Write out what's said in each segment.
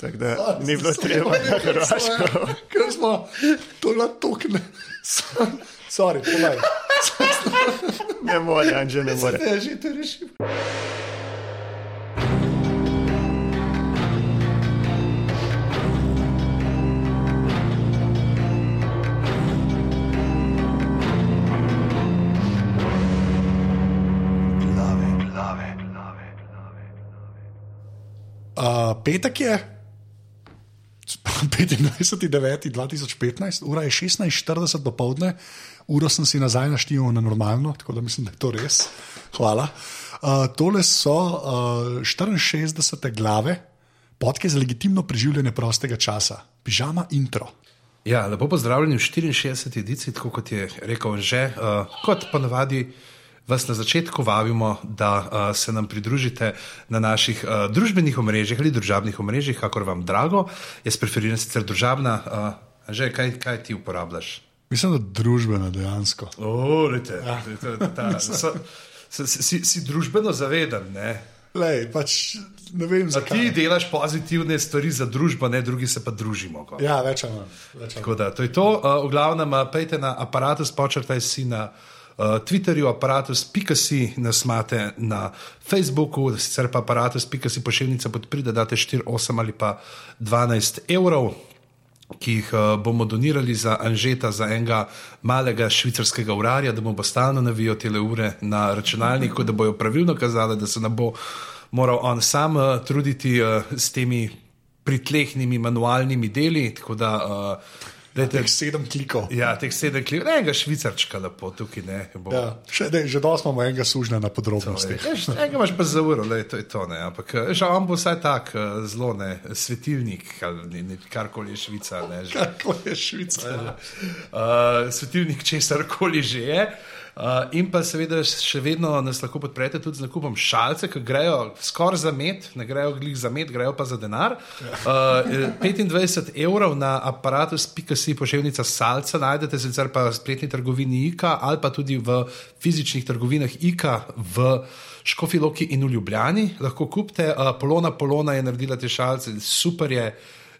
Tako da ni bilo treba na Hrvaško. Ker smo to na tokne. Sorry, polaj. Ne more, Anže, ne more. Ne, že to rešim. Uh, petek je, 25.9.2015, ura je 16:40 do povdne, uro sem si nazaj naštel na normalno, tako da mislim, da je to res. Hvala. Uh, tole so uh, 64 glave, podke za legitimno preživljanje prostega časa, pižama intro. Ja, lepo pozdravljeni v 64. edici, tako kot je rekel že. Uh, kot ponavadi vas na začetku vabimo, da uh, se nam pridružite na naših uh, družbenih omrežjih ali družabnih omrežjih, kakor vam drago. Jaz preferiram sicer družabna, uh, že kaj, kaj ti uporabljaš? Mislim, da družbena dejansko. O, lete, ja. ta, so, si, si, si družbeno zaveden. Ne? Lej, pač, ne vem, A ti delaš pozitivne stvari za družbo, ne drugi se pa družimo. Ko. Ja, več ali manj. Tako da, to je to. Uh, v glavnem, uh, pejte na aparatus, počrtaj si na uh, Twitterju, aparatus.si, nas imate na Facebooku, sicer pa aparatus.si pošiljnica podpri, da date 4, 8 ali pa 12 evrov. Ki jih uh, bomo donirali za Anžeta, za enega malega švicarskega urarja, da mu bo stalno navijal te ure na računalniku, da bojo pravilno kazali, da se ne bo moral on sam uh, truditi uh, s temi pritlehnimi manualnimi deli. Tako da, uh, dajte, Teh sedem klikov. ja, teh sedem klik, ne, enega švicarčka lepo tukaj ne. Bo, Ja, še, dej, že dosti imamo enega sužnja na podrobnostih. Veš, Enega imaš pa za uro, lej, to je to. Ne. Ampak eh, že on bo vsaj tak eh, zelo ne, svetilnik, ne, ne, karkoli je Švica. Ne. Kako je Švica? Uh, svetilnik česar koli že je. Uh, in pa seveda še vedno nas lahko podprete tudi z nakupom šalce, ki grejo skoraj za med, ne grejo glih za med, grejo pa za denar. Uh, 25 evrov na aparatus.si pošiljnica salca najdete sicer pa v spletni trgovini IKA ali pa tudi v fizičnih trgovinah IKA v Škofiloki in v Ljubljani. Lahko kupite, uh, Polona Polona je naredila te šalce, super je.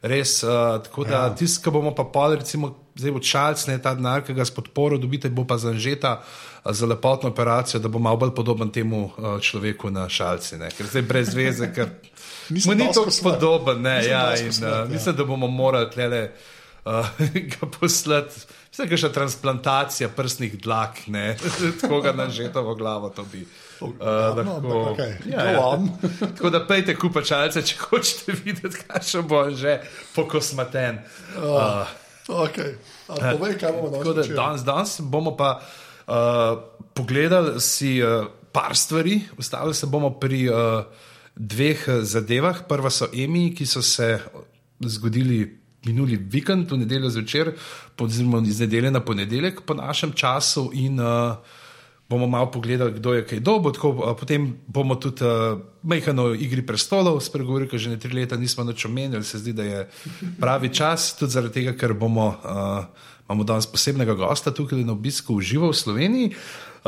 Res, uh, tako da ja. tisti, ki bomo pa pol, recimo, zdaj bo čalc, ne ta denar, ki ga s podporo dobite, bo pa zanžeta uh, za lepotno operacijo, da bo malo bolj podoben temu uh, človeku na šalci. Ne? Ker zdaj brez veze, ker mu ni tako podoben. Ne, Nisem ja, in, uh, ja. mislim, da bomo morali tlele. Uh, ga poslati, vse je še transplantacija prstnih dlak, ne, tako ga na žetovo glavo to bi. Uh, no, ampak okej, ja, go ja. on. Tako da pejte kupačalce, če hočete videti, kakšen bo že pokosmaten. Uh, Okay. A, povej, kaj bomo tako da danes danes, danes bomo pa uh, pogledali si uh, par stvari, ustavili se bomo pri uh, dveh eh, zadevah. Prva so Emi, ki so se zgodili minuli vikend, v nedeljo zvečer, oziroma iz nedelje na ponedeljek po našem času. In, uh, Bomo malo pogledali, kdo je kaj dobil, tako, potem bomo tudi uh, mehano igri prestolov spregovorili, ker že ne tri leta nismo več omenjali, se zdi, da je pravi čas, tudi zaradi tega, ker bomo, uh, imamo danes posebnega gosta tukaj na obisku v živo v Sloveniji.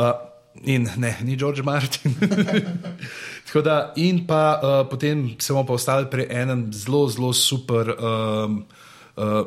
Uh, in ne, ni George Martin. da, in pa uh, potem se bomo pa ostali pri enem zelo, zelo super. Um, Uh,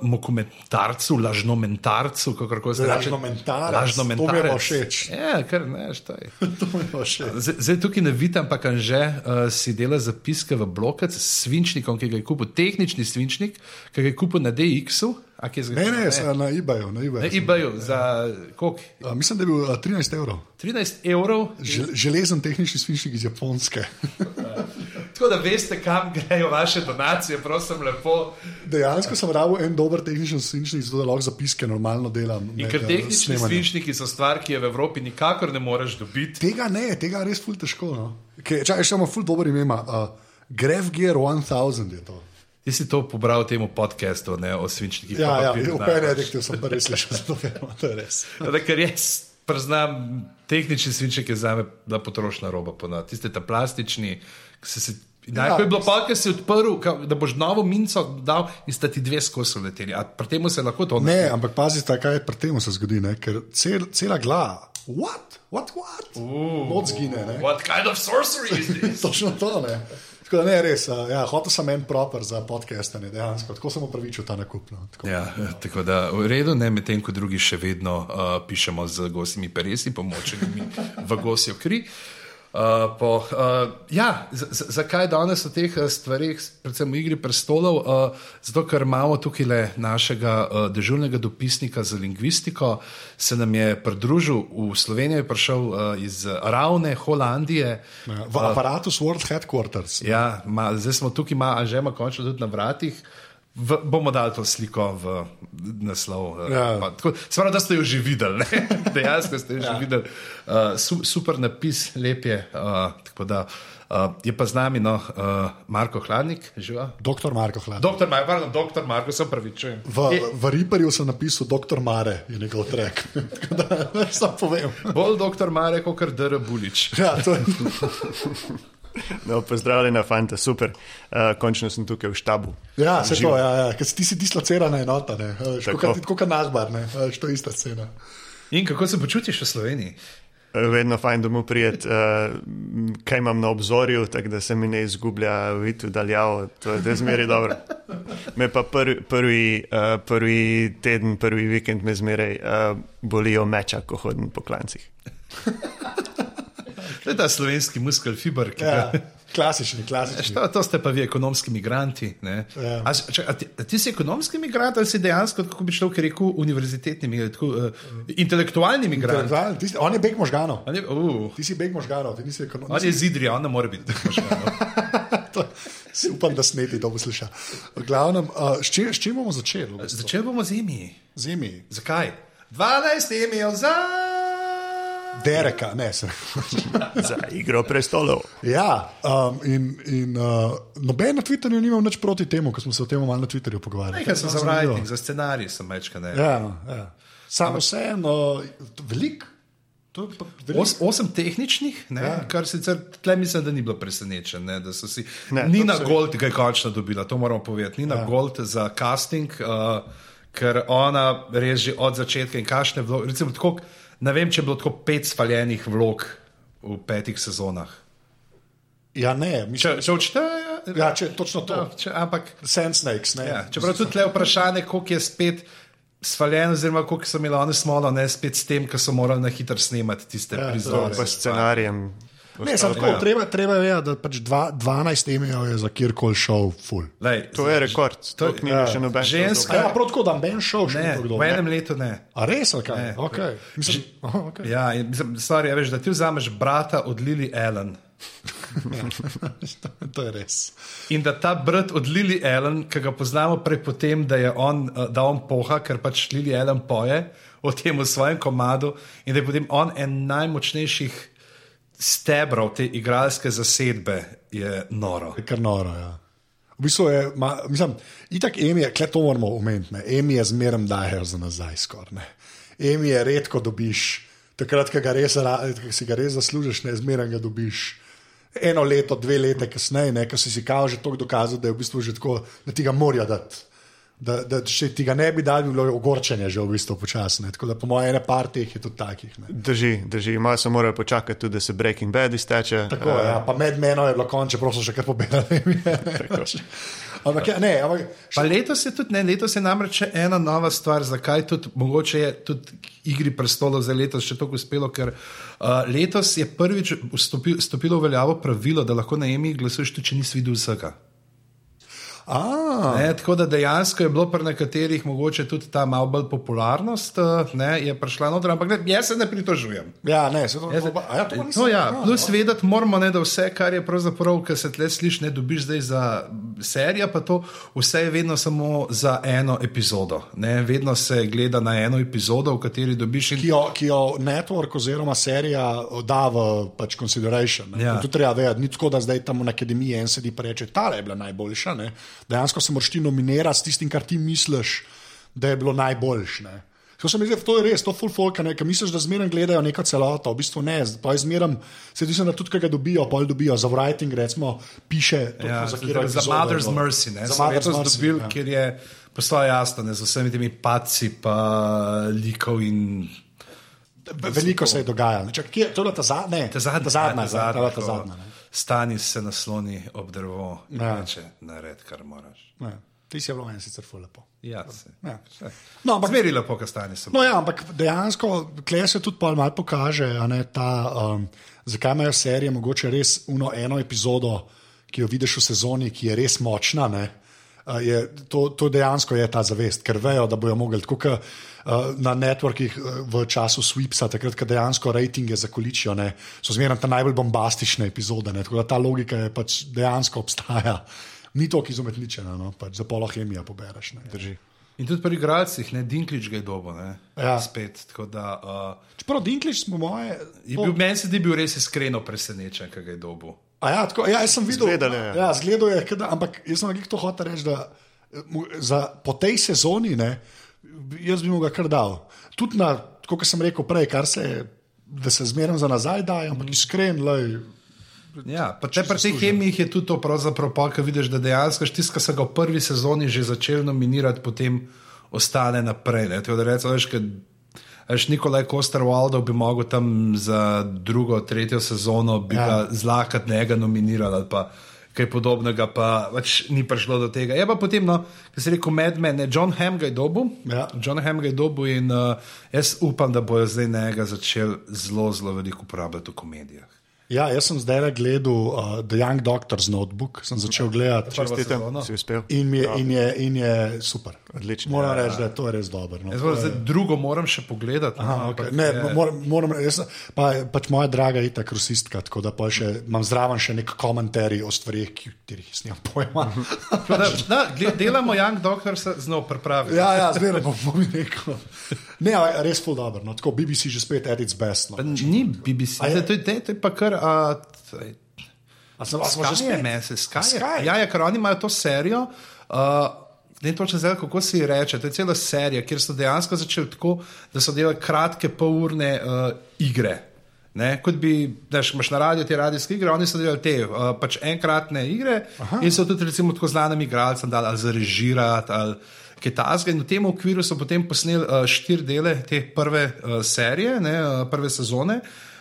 mokumentarcu, lažnomentarcu, kako se reče. Lažnomentarec, to mi je pa všeč. Ja, kar ne, štaj. To mi je pa všeč. Zdaj tukaj ne vidim, ampak že uh, si dela zapiske v blokec s svinčnikom, ki ga je kupil, tehnični svinčnik, ki ga je kupil na DX-u. Ne, ne, ne. na eBayu. Na eBayu. Na eBayu za koliko? Mislim, da je bil a, 13 evrov. 13 evrov. Žel, železen tehnični svinčnik iz Japonske. Tako da veste, kam grejo vaše donacije, prosim, lepo. Dejansko sem rabil en dober tehnični svinčnik, zato da lahko zapiske normalno delam. In ker eh, tehnični snemanjem. svinčniki so stvar, ki je v Evropi nikakor ne moreš dobiti. Tega ne, tega je res ful težko. No. Kaj, čakaj, še imamo ful dober ime. Uh, Graf Gear 1000 je to. Ti si to pobral temu podkastu ne, o svinčnikih. Ja, pa ja, v. Addictive sem res slišal za to firmo, to je res. Da, ker jaz priznam, tehnični svinček je za me bila potrošna roba. Ponad. Tiste ta plastični, ki se si. Najprej je bilo pa, ki si odprl, ka- da boš novo minco dal in sta ti dve skozi leteli. A pri tem se lahko to Ne, ampak pazite, kaj pri tem se zgodi, ne? ker cel, cela glava. What? What? What? Not zgine. Ne? What kind of sorcery is this? Točno to. Ne? Tako da ne, res, ja, hotel sem en proper za podcastanje, dejansko, tako sem upravičil ta nakup. No, tako. Ja, tako da v redu, ne medtem ko drugi še vedno uh, pišemo z gosimi peresi, pomočenimi v gosjo kri. Uh, po, uh, ja, z- z- zakaj danes o teh eh, stvarih, predvsem v igri prestolov? Uh, zato, ker imamo tukaj le našega uh, dežurnega dopisnika za lingvistiko, se nam je pridružil v Slovenijo, je prišel uh, iz Ravne, Holandije. Ja, v aparatu World Headquarters. Ja, ma, zdaj smo tukaj, ima, a že ima končno tudi na vratih. V, bomo dali to sliko v naslov. Ja. Ja. Svarno, da ste jo že videli, dejansko ste jo že ja. videli. Uh, su, super napis, lep je. Uh, da uh, je pa z nami no, uh, Marko Hladnik, živa. Doktor Marko Hlad. Doktor Marko, pardon, doktor Marko, se pravičujem. V, v Riperju sem napisal Doktor Mare, je njegov trek. Da samo povem. Bolj doktor Marko, kot Dr. Bulič. Ja, to je, No, pozdravljena, fanta, super. Uh, končno sem tukaj v štabu. ja, se to, ja, ja. Ker si ti si dislocirana enota, Tako. Kot nazbar, ne. Veš, to je ista scena. In kako se počutiš v Sloveniji? Eh, Vedno fajn domov prijet, uh, kaj imam na obzorju, tako da se mi ne izgublja vid v daljavo, to je zmeraj dobro. Me pa prvi, prvi, uh, prvi teden, prvi vikend me zmeraj uh, bolijo meča, ko hodim po klancih. To je ta slovenski muskel fiber, Ja, ga. klasični, klasični. To, to ste pa vi, ekonomski migranti. ne? Ja. A, čak, a, ti, a ti si ekonomski migrant ali si dejansko, kako bi človek rekel, univerzitetni migrant, tako, uh, intelektualni migrant? Intelektualni, ti On je beg možganov. Ne, uh, Ti si beg možganov, ti nisi ekonom. on je zidrija, on ne more biti. To- Si upam, da sneti to posluša. Glavnem, uh, s, čim, s čim bomo začeli? v bistvu? Začeli bomo z emi. Zimi. Zakaj? 12 emijev za. Dereka, ne se. Za igro prestolov. Ja, um, in, in uh, noben na Twitterju ni imel nič proti temu, ko smo se o tem malo na Twitterju pogovarjali. Nekaj sem To je za zanimivo. writing, za scenarij sem večkrat. ne. Ja, ja. Samo vseeno, veliko. To je pa veliko. Os, osem tehničnih, ne, ja. kar sicer tle mislim, da ni bilo presenečen. Ne, da so si, Ne, Nina to se- Gold ga je končno dobila, to moramo povedati. Nina ja. Gold za casting, uh, ker ona res že od začetka in kašne vloge. Recimo, tako, ne vem, če je bilo tako pet spaljenih vlog v petih sezonah. Ja, ne, mislim, Če, če odšteje, ja, če, točno to. ja, če, ampak Sand snakes, ne. ja, čeprav tudi tle vprašanje, koliko je spet. Svaljen, oziroma koliko so imeli one smolo, ne spet s tem, ker so morali na hitro snemati tiste Ja, ja, prizore. Pa scenarijem. Ne, samo tako, Ja. treba, treba je da pač dva, 12 emijev je za kjerkoli šel full. Lej, To je rekord, to ni ja. še noben. Ženska- Ja, prav tako, da Ben šel še Ne, kdo. v enem letu ne. A res, ali kaj? Ne. Okay. Mislim, aha, okay. Ja, mislim, sorry, ja, veš, da ti vzameš brata od Lili Allen. to je res. In da ta brat od Lili Allen, ki ga poznamo prej potem, da, je on, eh, da on poha, ker pač Lili Allen poje o tem v svojem komadu, in da je potem on en najmočnejših stebrov te igralske zasedbe, je noro. Je kar noro. Ja. V bistvu je, ma, mislim, itak Emi je, kle to moramo omeniti. Emi je zmeraj dajo za nazaj skoraj. Emi je redko dobiš, takrat, ko si ga res zaslužiš, ne zmeraj ga dobiš. Eno leto, dve leta kasneje, ne, ko si si kao že toliko dokazal, da je v bistvu že tako, da ti ga morajo dati. Da, da če ti ga ne bi dali, bi bilo ogorčenje že v bistvu počasne. Tako da po mojem, ene par teh je tudi takih. Ne. Drži, drži, malo so morali počakati tudi, da se Breaking Bad izteče. Tako, uh, ja, pa med menom je bilo konče, čeprav so še kar pobirali. ampak ja, ne, ampak Pa letos je tudi, ne, letos je namreč še ena nova stvar, zakaj tudi, mogoče je tudi Igri prestolov za letos še tako uspelo, ker uh, letos je prvič vstopil, stopilo v veljavo pravilo, da lahko na emi glasuješ tudi, če nisi videl vsega. A, Ne, tako da dejansko je bilo pri nekaterih mogoče tudi ta malo bolj popularnost, uh, ne, je prišla noter, ampak ne, jaz se ne pritožujem. ja, ne, se to a ja, to no, ja, a, plus vedeti moramo, ne, da vse, kar je pravzaprav, kar se tle sliši, ne dobiš zdaj za serijo, pa to vse je vedno samo za eno epizodo. Ne, vedno se gleda na eno epizodo, v kateri dobiš in Ki jo, ki jo network oziroma serija da v pač consideration. ne. Ja. To treba vedeti. Ni tako, da zdaj tam na akademiji en sedi in reče, ta je bila najboljša. Ne. Dejansko se moraš ti nominirati s tistim, kar ti misliš, da je bilo najboljše. To se mi zdi, to je res, to full folk, ki misliš, da zmeraj gledajo neko celoto, v bistvu ne, pa je zmeraj, se ti se da tudi, kaj ga dobijo, pol dobijo, za writing recimo piše, ja, za, za, je Mother's bilo. Mercy, ne, Za Mother's Mercy, dobil, ja. kjer je postalo jasno, ne, z vsemi temi paci, pa likov in Veliko se je dogajalo. Kje, to je bila ta zadnja, ne, Ta zadnja, ta zadnja, ta zadnja, ta, ta ko- zadnja. Stani se nasloni ob drevo in Ja. reče: nared, kar moraš. Ne, ti si bilo meni sicer ful lepo. Ja, se. Ja. Saj. No, ampak Zmeri lepo, kar stani se. No, ja, ampak dejansko tle se tudi malo pokaže, ne, ta, um, zakaj imajo serije mogoče res uno eno epizodo, ki jo vidiš v sezoni, ki je res močna. Ne, je, to, to dejansko je ta zavest, ker vejo, da bojo mogli tako. Uh, na networkih uh, v času Sweepsa, takrat, ko dejansko rejtinge zakoličijo, ne, so zmeraj ta najbolj bombastične epizode. Ne, tako da ta logika je pač dejansko obstaja. Ni to, ki izumetničena, no, pač za polo chemija pobereš. Ne. Drži. In tudi pri igralcih, ne Dinklič ga je dobo, ne. Ja. Spet. Tako da. Uh, Čeprav Dinklič smo moje. je bil, meni se zdi bil res iskreno presenečen, kaj ga je dobo. A Ja, tako, ja, jaz sem videl, Zgledal je. ja, zgledal je kada, ampak jaz sem nekaj to hotel reči, da eh, mu- za, po tej sezoni ne, jaz bi mu ga kar dal. Tudi na, kot sem rekel prej, kar se, da se zmeraj za nazaj daje, ampak iskren, lej, Ja, pa te pri teh chemijih je tudi to pravzaprav pa, ker vidiš, da dejansko štiska se ga v prvi sezoni že začel nominirati, potem ostane naprej. Ne. Tako da rečeš, veš, Nikolaj Koster-Waldov bi mogel tam za drugo, tretjo sezono bi Ja. ja. zlahka njega nominirali ali pa kaj podobnega, pa pač ni prišlo do tega. Je pa potem, no, ki se reče, Medmen, ne, John Ham ga je dobil. Ja. John Ham ga je dobil in uh, jaz upam, da bojo zdaj njega začeli zelo, zelo veliko uporabljati v komedijah. Ja, jaz sem zdaj gledal uh, The Young Doctor's Notebook, sem začel gledati. Čestitam. Čestitam, si uspel. In, mi je, in, je, in je super. Odlično. Moram Ja, reči, da je to res dobro. No. Moram, zdaj, drugo moram še pogledati. no, Aha, ampak okay. ne, je- moram, moram, jaz, pa, pač moja draga je ta krusistka, tako da pa še, imam zraven še nek komentarij o stvarih, ki jih nimam pojma. Da, da, delamo Young Doctor, se znov pripravi. ja, ja, zmeraj bom, bom rekel. Ne, a, res ful dobro. No. Tako BBC že spet at its best. No. Ni BBC, A je- to, je- to je pa kar. A, sem, smo že spet? mese, Sky. je. Sky? Ja, ja, ker oni imajo to serijo. Uh, Ne točno zdaj, kako si reče. To je cela serija, kjer so dejansko začeli tako, da so delali kratke, polurne uh, igre. Ne, kot bi, znaš, imaš na radiju te radijske igre, oni so delali te uh, pač enkratne igre Aha. in so tudi recimo tako znanim igralcem dali ali zarežirati ali kaj tasga. In v tem okviru so potem posneli uh, štiri dele te prve uh, serije, ne, uh, prve sezone. Uh,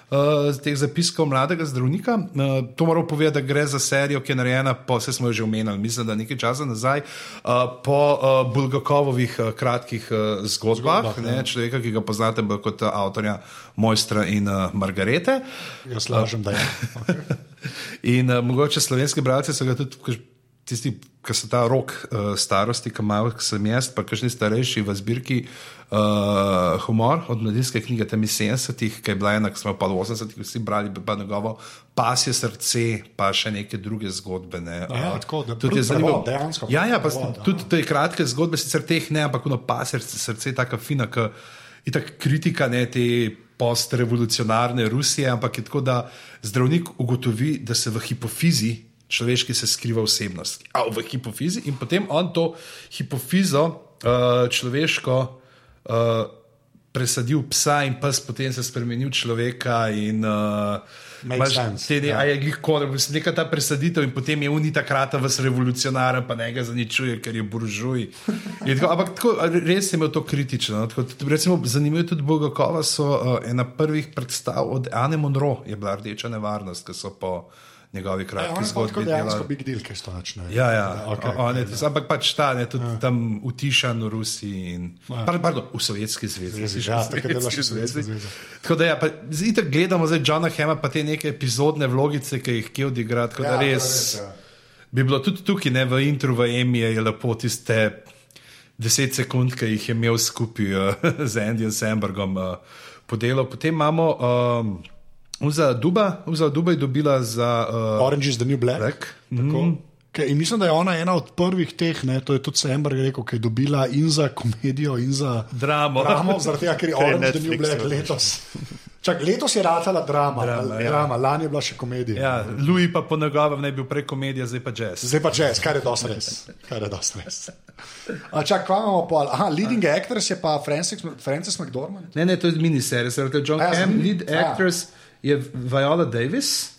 teh zapiskov mladega zdravnika. Uh, to moram povedati, da gre za serijo, ki je narejena, po, vse smo jo že omenili, mislim, da nekaj časa nazaj, uh, po uh, Bulgakovovih uh, kratkih uh, zgodbah, Zgodbah, ne, človeka, ki ga poznate kot uh, avtorja Mojstra in uh, Margarete. Jaz lažem, da je. In uh, mogoče slovenski bralci so ga tudi, tisti, ki so ta rok uh, starosti, ki imajo, ki sem jaz, pa kakšni starejši v zbirki uh, Humor od mladinske knjige, tam iz 70-ih, ki je bila ena, ki smo pa v 80-ih vsi brali, pa njegovo pasje srce, pa še neke druge zgodbe. Ne. Ja, Uh, tako, da tudi je zanimivo. dejansko Ja, ja, pa prvi prevod, tudi te kratke zgodbe, sicer teh ne, ampak ono pasje srce je tako fina, ki je tako kritika ne, te postrevolucionarne Rusije, ampak je tako, da zdravnik ugotovi, da se v hipofizi človeški se skriva osebnost. A v hipofizi in potem on to hipofizo uh, človeško uh, presadil psa in pes potem se spremenil človeka in uh, imaš sense, te ne, ja. a je glih kod, neka ta presaditev in potem je uni takrat vas revolucionaren, pa ne ga zaničuje, ker je buržuj. Je Tako, ampak tako, res je imel to kritično. no, Tako, tudi, recimo, zanimivo je tudi Bogokova, so uh, ena prvih predstav od Anne Monroe, je bila rdeča nevarnost, ki so po njegovi Ja, kratki on je pa tako zgodbi dejansko big deal, kaj to načne. Ja, ja, okay, okay, on je, tis- ampak pač ta, ne, tudi ja. tam utišan v Rusiji in Ja. par, pardon, v Sovjetski zvezi. Zvezi, ja, je še Sovjetski Sovjetska zvezi. Tako da ja, pa tako gledamo zdaj Johna Hema, pa te neke epizodne vlogice, ki jih kje odigra, tako Ja, da to je res, res, ja. bi bilo tudi tukaj, ne, v intru, v Emi je lepo tiste deset sekund, ki jih je imel skupaj uh, z Andyjem Sambergom uh, podelal. Potem imamo um, Uza Duba, Uza Duba je dobila za uh, Orange is the New Black. Black. Tako. Ke- In mislim, da je ona ena od prvih teh, ne, to je tudi Sember rekel, ki je dobila in za komedijo, in za Dramo. dramo, zaradi tega, ker je Orange is the New Black to letos. Čak, letos je ratala drama, Drama, drama, ja. drama lani je bila še komedija. Ja, Louis pa po njegovem naj bil prej komedija, zdaj pa jazz. Zdaj pa jazz, kar je dosti res. Kar je dosti res. A čak, kva imamo pa? Aha, leading actress je pa Francis, Francis McDormand. Ne, ne, to je miniserija, zaradi John A ja, Hamm, lead ja. Je Viola Davis.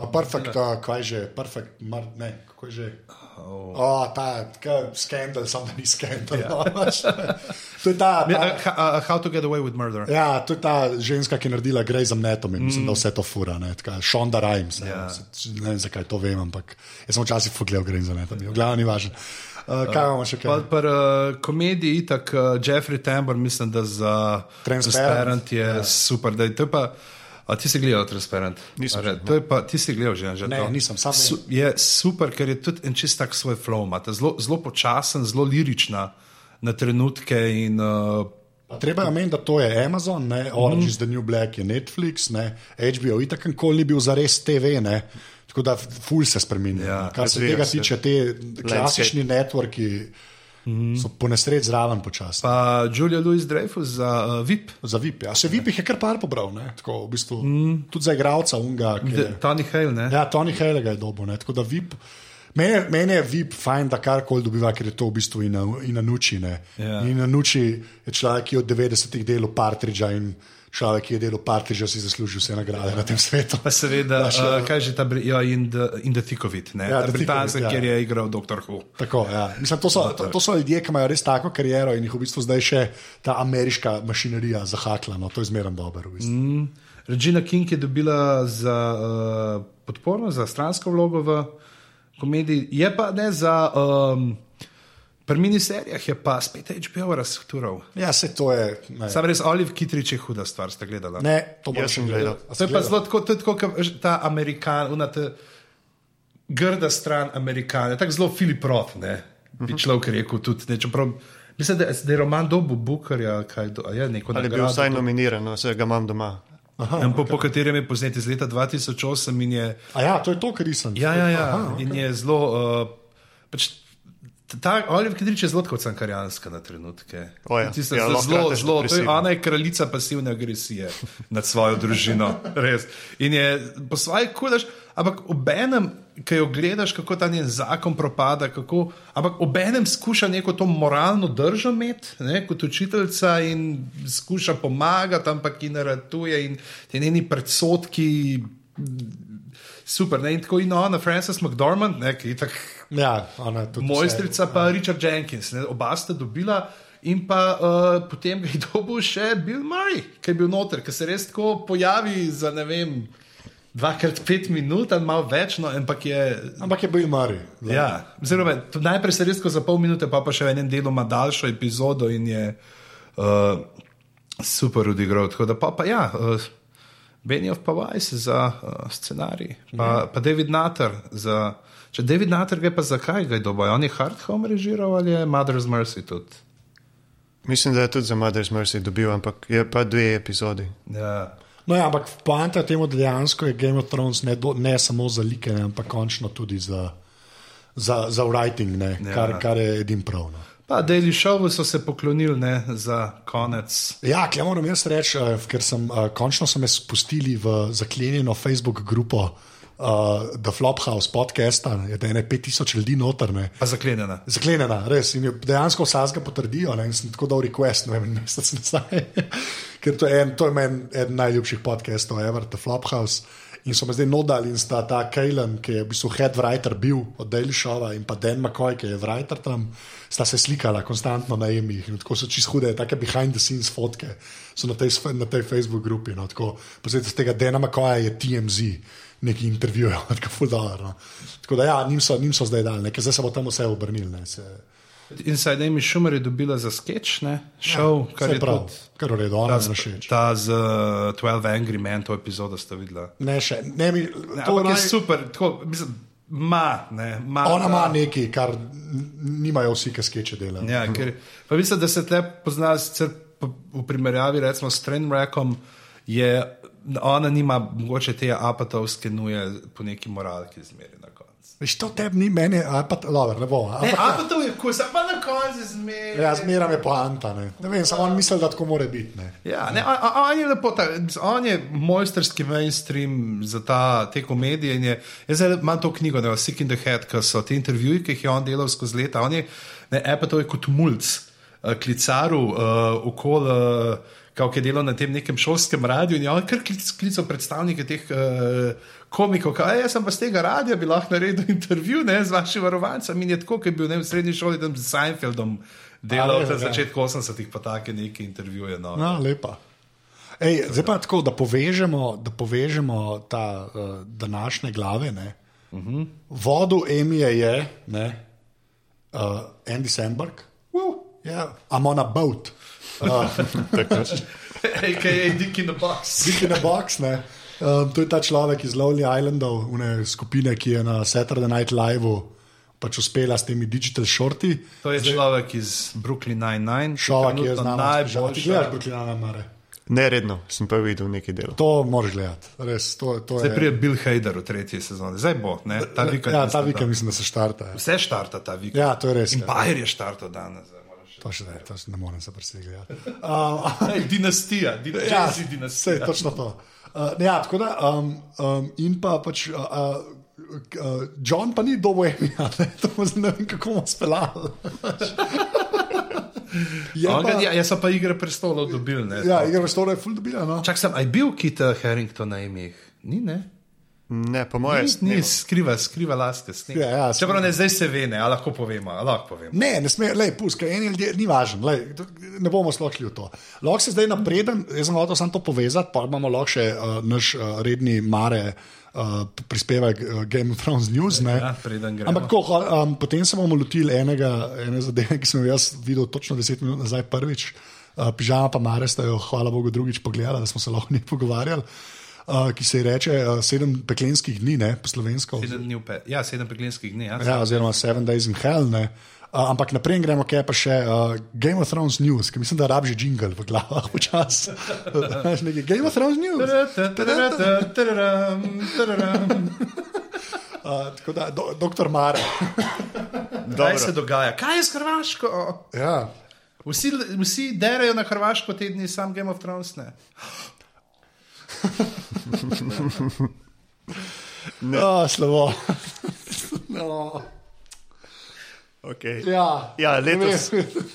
A perfect, uh, kaj že, perfect, mar, ne, kako je že. Oh. Oh, ta skandal, samo da ni skandal. Yeah. No, pač. to je ta. ta uh, how to get away with murder. Ja, to je ta ženska, ki je naredila grej za mnetom in mm. mislim, da vse to fura. Šonda Rhimes. Ne, yeah. ne vem, zakaj to vem, ampak jaz sem včasih pogledal grej za mnetom. Glavno ni važno. Uh, kaj imamo še kaj? Pri uh, komediji, tako uh, Jeffrey Tambor, mislim, da za Transparent, Transparent je yeah. super. Da, to je pa. A ti si gledal Transparent? Nisem. Re, to je pa, ti si gledal že, že ne, to? nisem, sam Su, je super, ker je tudi en čist tak svoj flow, imate zelo, zelo počasen, zelo lirična na trenutke. In, uh, Treba je omeniti, da to je Amazon, ne? Orange mm. is the New Black, je Netflix, ne? HBO, itak nikoli ni bil za res TV. Ne? Tako da ful se spremenja. Ja, Kar se tega tiče, te klasični networki. -hmm. so po nesreč zraven počasi. Pa Julia Louis Dreyfus za uh, VIP. Za VIP. Ja. Se VIP jih je kar par pobral, Tako, v bistvu, mm. tudi za igralca Unga. Tony Hale. Ne? Ja, Tony Hale ga je dobo. Tako da VIP. Mene, mene je VIP fajn, da karkoli dobiva, ker je to v bistvu in na, nuči. Ja. In na nuči je človek, ki je od 90-ih delal partridža in človek, ki je delal parti, že si zaslužil vse nagrade na tem svetu. Pa seveda, da, uh, kaj že ta ja, in the thick of it, ja, Britanska, ja. kjer je igral Dr. Who. Tako, ja. Mislim, to, so, to, to so ljudje, ki imajo res tako kariero in jih v bistvu zdaj še ta ameriška mašinerija zahakla. No, to je zmerno dobro. V bistvu. mm. Regina King je dobila za uh, podporo, za stransko vlogo v komediji, je pa ne za. Um, Pri miniserijah je pa spet HBO raztural. Ja, se to je. Sam res Olive Kitrič je huda stvar, ste gledali. Ne, to bo še gledal. To je pa zelo tako, to je tako, kot ta Amerikan, unata grda stran Amerikane, tako zelo Filip Roth, ne, bi človek rekel tudi, ne, čeprav. Mislim, da, da je roman dobu Bukarja, kaj do, je neko. Ali je bil vsaj nominiran, no, vse ga imam doma. Aha, po, okay. po katerem je posnet iz leta 2008 in je. A ja, to je to, kar nisem. Ja, ja, ja. Aha, okay. in je zelo. Uh, pač, Ta Oliver Kidrič je zelo kot Cankarijanska na trenutke. Ja. Ja, zelo, zelo. Ona je kraljica pasivne agresije nad svojo družino. Res. In je po svoje kudaš, ampak obenem, ki jo gledaš, kako ta njen zakon propada, kako, ampak obenem skuša neko to moralno držo imeti, ne, kot učiteljica in skuša pomagati, ampak in ratuje in te njeni predsotki. Super, ne? in tako in ona, Frances McDormand, ne, ki je tako. Ja, mojstrica, pa ja. Richard Jenkins, ne? oba sta dobila. In pa uh, potem je dobil še Bill Murray, ki je bil noter, ki se res tako pojavi za ne vem. Dvakrat pet minut, ali malo več, no, ampak je. Ampak je bil Mari. Ja, zelo, najprej se res za pol minute, pa pa še v enem delu ima daljšo epizodo in je uh, super odigral. Tako da pa, pa ja, uh, Benioff pa Weiss za uh, scenarij, pa, ja. pa David Nutter za. Če David Nutter gre pa zakaj ga je dobil? On je Hard Home režiral ali je Mother's Mercy tudi? Mislim, da je tudi za Mother's Mercy dobil, ampak je pa dve epizodi. Ja. No, ja, ampak poanta temu, dejansko je Game of Thrones ne, do, ne samo za like, ampak končno tudi za, za, za writing, ne, ja. kar, kar je edin prav. Pa Daily Show so se poklonili ne, za konec. Ja, kaj moram jaz reči, uh, ker sem uh, končno sem me spustili v zaklenjeno Facebook grupo uh, The Flophouse podcasta, je da je ne 5000 ljudi notrne. Zaklenjena. Zaklenjena, res. In dejansko vsak ga potrdijo, ne? in sem tako dal request, ne vem, mesec nazaj. Ker to je, en, to je meni eden najljubših podcastov, Ever, The Flophouse. In so me zdaj nodali in sta ta Kejlen, ki je v bistvu head writer bil od Showa in pa Dan McCoy, ki je writer tam, sta se slikala konstantno na emih tako so čisto hude, take behind the scenes fotke so na tej, na tej Facebook grupi. No, tako, z tega Dana McCoya je TMZ neki intervjuji, tako fuldoor. No. Tako da, ja, njim so, njim so zdaj dali, zdaj se bo tam vse obrnili. In saj da mi Šumer je dobila za sketch, ne? Šov, ja, kar je prav, tudi, kar je ona za všeč. Ta z uh, 12 Angry Men, to epizodo ste videli. Ne, še, ne, mi, ne, to naj... je super, tako, mislim, ma, ne, ma, ona ima nekaj, kar nimajo vsi, ki skeče delajo. Ja, ker, pa mislim, da se te pozna v primerjavi recimo s Trainwreckom, je ona nima mogoče te apatovske nuje po neki moralki zmeri. Veš, to tebi ni meni, apat, lover, ne bo. Apat, ne, apatov je kus, pa na koncu zmeri. Ja, zmeri je poanta, ne. Ne vem, samo on misli, da tako more biti, ne. Ja, ne, a, a, on je lepo, ta, on je mojsterski mainstream za ta, te komedije je, jaz imam to knjigo, ne, Sick in the Head, ki so te intervjuji, ki jih je on delal skozi leta, on je, ne, apatov je kot mulc, uh, klicaru, uh, okoli, uh, ki je delal na tem nekem šolskem radiju in je on kar klical predstavnike teh uh, komikov, kaj jaz sem pa z tega radia, bi lahko naredil intervju ne, z vašim varovancem. In je tako, kot je bil ne, v srednji šoli tam z Seinfeldom delal A, res, na ja. začetku 80-ih, pa take neke intervjuje. No. No, lepa. Ej, zdaj pa tako, da povežemo, da povežemo ta uh, današnje glave. Ne? Uh -huh. Vodu Emije je ne, uh, Andy Samberg, uh, yeah, I'm on a boat. AKA Dick in the Box. Dick in a box. Ne? Um, to je ta človek iz Lonely Islandov, une skupine, ki je na Saturday Night Live pač uspela s temi digital shorti. To je človek iz Brooklyn Nine-Nine, Šova, ki je trenutno znana. Ti gledaš. Brooklyn Nine-Nine? Neredno sem pa videl nekaj delov. To moraš gledati, res. To, to Zdaj je, pride Bill Hader v tretji sezoni, zdaj bo, ne? ta vikend. ja, ta vikend mislim, da se štarta. Ja. Vse štarta ta vikend. Ja, to je res. Ja. Empire je štartal danes. To še ne, to še ne morem se presegati. Um, Ej, Dinastija, ja, dinastija. vse dinastija. je točno to. Uh, ne, ja, tako da, um, um, in pa pač. Uh, uh, Uh, John pa ni to mu zdaj ne vem, kako bomo speljali. On pa- Ja, jaz sem pa igre prestolov dobil. Ne, Ja, igra v Store je full dobila. No? Čak sem, aj bil Kit uh, Harrington na imih? Ni, ne? Ne, po mojem, Ni, ni skriva, skriva laske. Ja, ja, Čeprav ne, zdaj se ve, ne, a lahko povemo, lahko povemo. Ne, ne sme, lej, puska, eni ljudje, ni važno, lej, ne bomo slokli v to. Lahko se zdaj napreden, jaz sem hotel samo to povezati, pa imamo lahko še uh, naš uh, redni mare. Uh, prispevek uh, Game of Thrones News. ne. Ja. Ampak tako, um, potem se bomo lotili enega, ene zadeve, ki sem jo jaz videl točno 10 minut nazaj prvič. Uh, Pižama pa Mare sta jo, hvala Bogu, drugič pogledala, da smo se lahko njej pogovarjali. Uh, ki se ji reče uh, sedem peklenskih dni, ne, po slovensko. Sedem dni pe, ja, sedem peklinskih dni. Ja, Ja, oziroma Seven Days in Hell. Ne. Uh, ampak naprej gremo, kaj pa še uh, Game of Thrones News, ki mislim, da rabi že jingle v glavah včasih. Game of Thrones News. Uh, tako da, do, doktor Mare. Kaj se dogaja? Kaj je s Hrvaško? Ja. Vsi, vsi derajo na Hrvaško te dni, sam Game of Thrones. Ne. Oh, slabo. no. Okay. Ja, Ja, ne letos,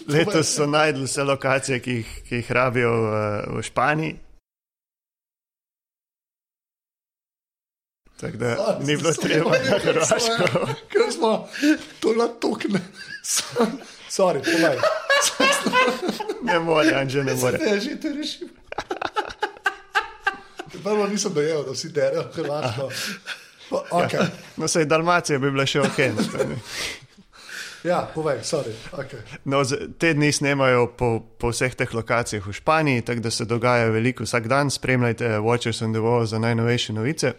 letos so najdli vse lokacije, ki jih, ki jih rabijo v, v Španiji. Tako da ni bilo treba na Hrvaško. Ker smo to natukne. Sorry, povej. Ne more, Anže, ne more. Ne, že te rešim. Prvo nisem dojel, da vsi derajo Hrvaško. Pa, okay. No, sej Dalmacija bi bila še ok. Ja, povej, sorry. Okay. No, te dni snemajo po, po vseh teh lokacijah v Španiji, tako da se dogaja veliko vsak dan. Spremljajte Watchers on the Wall za najnovejše novice.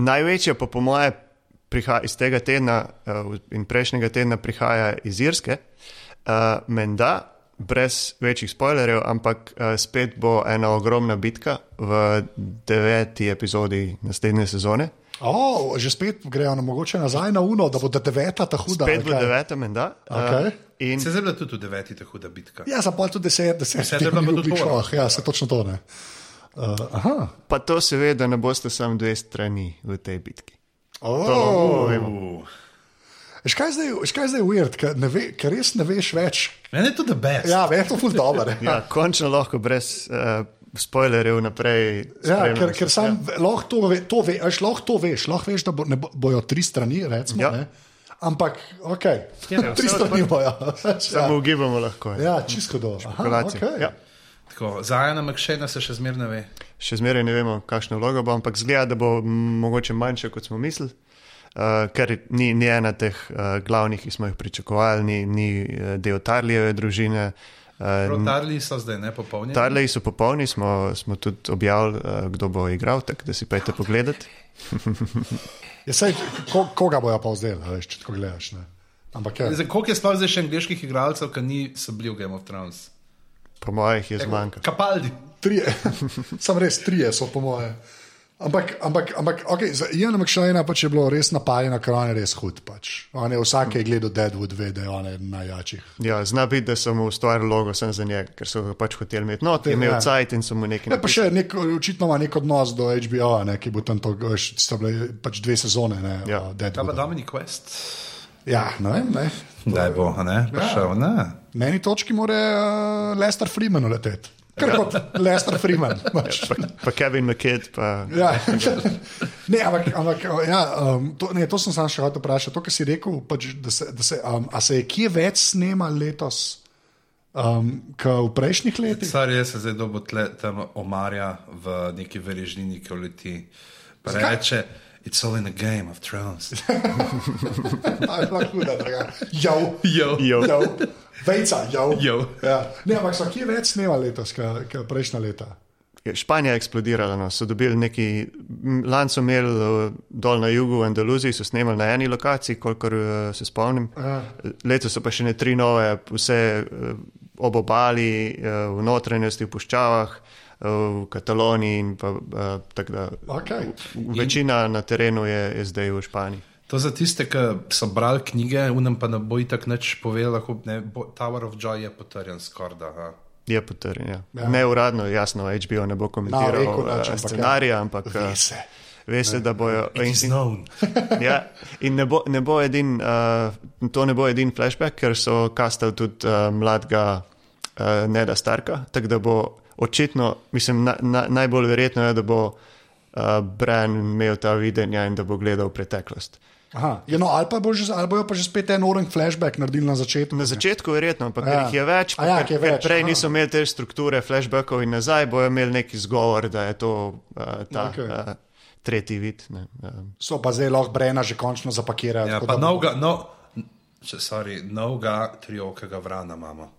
Največja pa po moje prihaja iz tega tedna eh, in prejšnjega tedna prihaja iz Irske. Uh, Menda, brez večjih spoilerjev, ampak uh, spet bo ena ogromna bitka v deveti epizodi naslednje sezone. Oh, že spet grejo na mogoče nazaj na uno, da bo deveta ta huda. Spet bo deveta, menda. Okej. Uh, in Se zdaj bila tudi deveti ta huda bitka. Ja, za pol tudi deset, deset. Deset je bila pa tudi to. Ja, se točno to ne. Uh, aha. Pa to seveda ne boste samo dve strani v tej bitki. Oh. Uh. Veš kaj je zdaj, veš, kaj je zdaj weird, ker, ne ve, ker res ne veš več. Meni je to the best. Ja, ve, je to ful dobro. Ja, končno lahko brez uh, spoilerjev naprej. Ja, ker, ker sam ja. lahko to, ve, to, ve, až, lahko to veš, lahko veš, da bo, ne bo, bojo tri strani, recimo. Ja. Ja. Ampak, ok, Ja, tri vse strani bojo. Samo ugibamo lahko. Ja. Ja, čisto do. Aha, okay. Ja. Tako, za Jana McShane se še zmerno ve. Še zmeraj ne vemo, kakšno vlogo bo, ampak zgleda, da bo mogoče manjše, kot smo mislili. Uh, ker ni, ni ena teh uh, glavnih, ki smo jih pričakovali, ni, ni uh, del Tarlijeve družine. Uh, Rotarli so zdaj ne popolni. Tarliji so popolni, smo, smo tudi objavili, uh, kdo bo igral, tako da si pejte pogledati. Ja, sej, ko, koga bojo pa vzeli, a veš, če tako gledaš. Ne? Ampak ja. Zdaj, koliko je sploh zdaj še angliških igralcev, ki niso bili v Game of Thrones? Po mojih je zmanjkalo. Kapaldi. Trije, sam res trije so po moje. Ampak, ampak, ampak okay, za Iana McShane pač je bilo res napajeno, ker on je res hud. Pač. On je vsak, ki je gledal Deadwood, ve, da je on eden najjačih. Ja, zna biti, da so mu ustvarili logo sem za njega, ker so ga pač hoteli imeti. No, je imel Ja. cajt in so mu nekaj Ja, pa še nek, očitno ima nek odnos do HBO, ne, ki bo tam to, sta bile pač dve sezone, ne, Ja. ja. Kaj pa Deadwood. Dominic West? Ja, ne vem, ne. Kdaj bo, ne? Prišel, ne? Na eni točki mora uh, Lester Freeman leteti. Kar kot Lester Freeman. pač. Pa, pa Kevin McKidd, pa Ja. Ne, ampak, ampak ja, um, to, ne, to sem samo še hotel vprašati. To, kar si rekel, pač, da se, da se, um, a se je kje več snema letos, um, kot v prejšnjih letih? Stari je se zdaj dobo tle, tam omarja v neki verižnini, ki leti. Pa reče, it's all in the game of thrones. Pa huda, draga. Jo, Jo. Jo. jo. Vejca, jo. Jo. Ja. Ne, ampak so kje več snema letos, kot prejšnja leta? Španija je eksplodirala. No. So dobili neki, lani so imeli eh, dol na jugu v Andaluziji, so snemali na eni lokaciji, kolikor uh, se spomnim. Ja. Letos so pa še ne tri nove, vse uh, ob obali, uh, v notranjosti, v puščavah, v Kataloniji. in Pa, tako da, Okay. večina na terenu je, je zdaj v Španiji. To za tiste, ki so brali knjige, unem pa ne bo itak nič povedal, lahko ne, bo, Tower of Joy je potrjen skoraj. da, a. Je potrjen. Ja. Ja. Ja. Ne uradno, jasno, HBO ne bo komentiral no, ampak ja. scenarija, ampak Ve eh, se. ve se, da bojo. In- known. ja, in ne bo, ne bo edin, uh, to ne bo edin flashback, ker so kastali tudi uh, mladega uh, Neda Starka. Tako da bo očitno, mislim, na, na, najbolj verjetno je, da bo uh, Bran imel ta videnja in da bo gledal v preteklost. Aha, ja, no, ali, pa bo že, ali bojo pa že spet en oren flashback naredili na začetku. Na začetku verjetno, ampak Ja. jih je več, A ja, ker, ker je ker več, prej aha. niso imeli te strukture flashbackov in nazaj, bojo imeli neki zgovor, da je to uh, ta okay. uh, tretji vid. Ne, um, So pa zdaj lahko Brena že končno zapakirajo. Ja, tako pa bo- novega, no, če, sorry, novega triokega vrana imamo.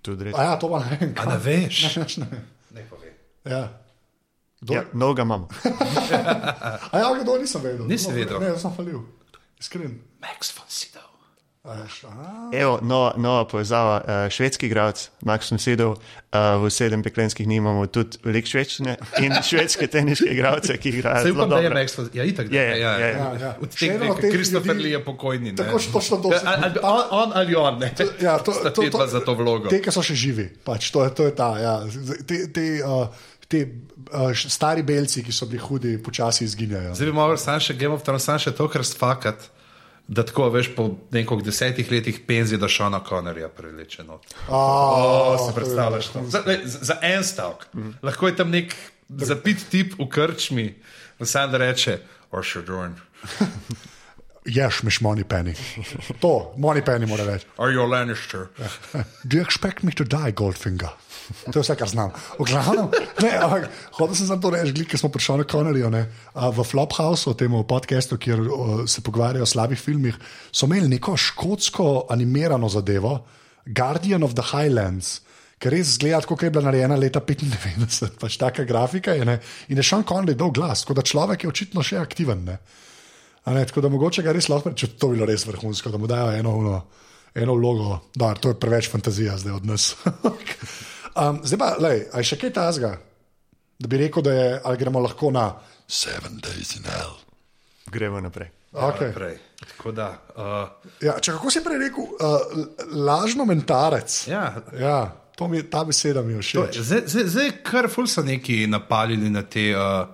tudi res. A ja, to pa ne vem. A ne veš? Ne, ne, ne. Ne pove. Ja. Kdo, Ja, mnoga imamo. A ja, kdo nisem vedel. Nisi No, vedel? Ne, sem falil. Iskren. Max von Sydow. Evo, nova, nova povezava, uh, švedski igralec, Max Sedov, uh, v sedem peklenskih dni imamo tudi veliko švedščine in švedske teniške igralce, ki igrajo. Zelo da je dobro. Max von Ja, itak. da Je, je, ja, je, je. ja. Ja, ja. Od Še teh eno dveh, od teh Kristofer ljudi- Lee je pokojni. ne. Tako što- točno to. Ja, ali, ali, on, on ali on, ne. Ja, to, Sta to, tedva za to vlogo. Te, ki so še živi, pač, to, je, to je ta. Ja. Z- Te, te, uh, te uh, stari belci, ki so bili hudi, počasi izginjajo. Zdaj bi moral sam še Game of Thrones, sam še to, kar sfakat. Da tako veš, po nekih desetih letih penzije, da Šona Connerja preleče not. Oh, O, si predstavljaš to? Za, za en stavek. Lahko je tam nek zapit tip v krčmi, in sam da reče, Ošer Dorn, Ješ, miš money penny. To, money penny mora reči. are you a Lannister? Do you expect me to die, Goldfinger? To je vse, kar znam. V glavnem, ne, ampak hodil sem samo to reči, ker smo prišli na Connerju. V Flophouse, tem podkastu, kjer o, se pogovarjajo o slabih filmih, so imeli neko škotsko animirano zadevo, Guardian of the Highlands. Ker res zgleda, kot je bila narejena leta 95, pač taka grafika je. Ne? In je Sean Connery dol glas, tako da človek je očitno še aktiven. Ne? A Ne, tako da mogoče ga res lahko, če to bi bilo res vrhunsko, da mu dajo eno, eno, eno vlogo. Da, to je preveč fantazija zdaj od nas. um, zdaj pa, lej, a je še kaj tazga, da bi rekel, da je, ali gremo lahko na Seven Days in Hell. Gremo naprej. Okay. Prej. Tako da. Uh, Ja, če kako si prej rekel, uh, lažno mentarec. ja, Ja, to mi, ta beseda mi je všeč. zdaj, zdaj, zdaj kar ful so neki napalili na te. Uh,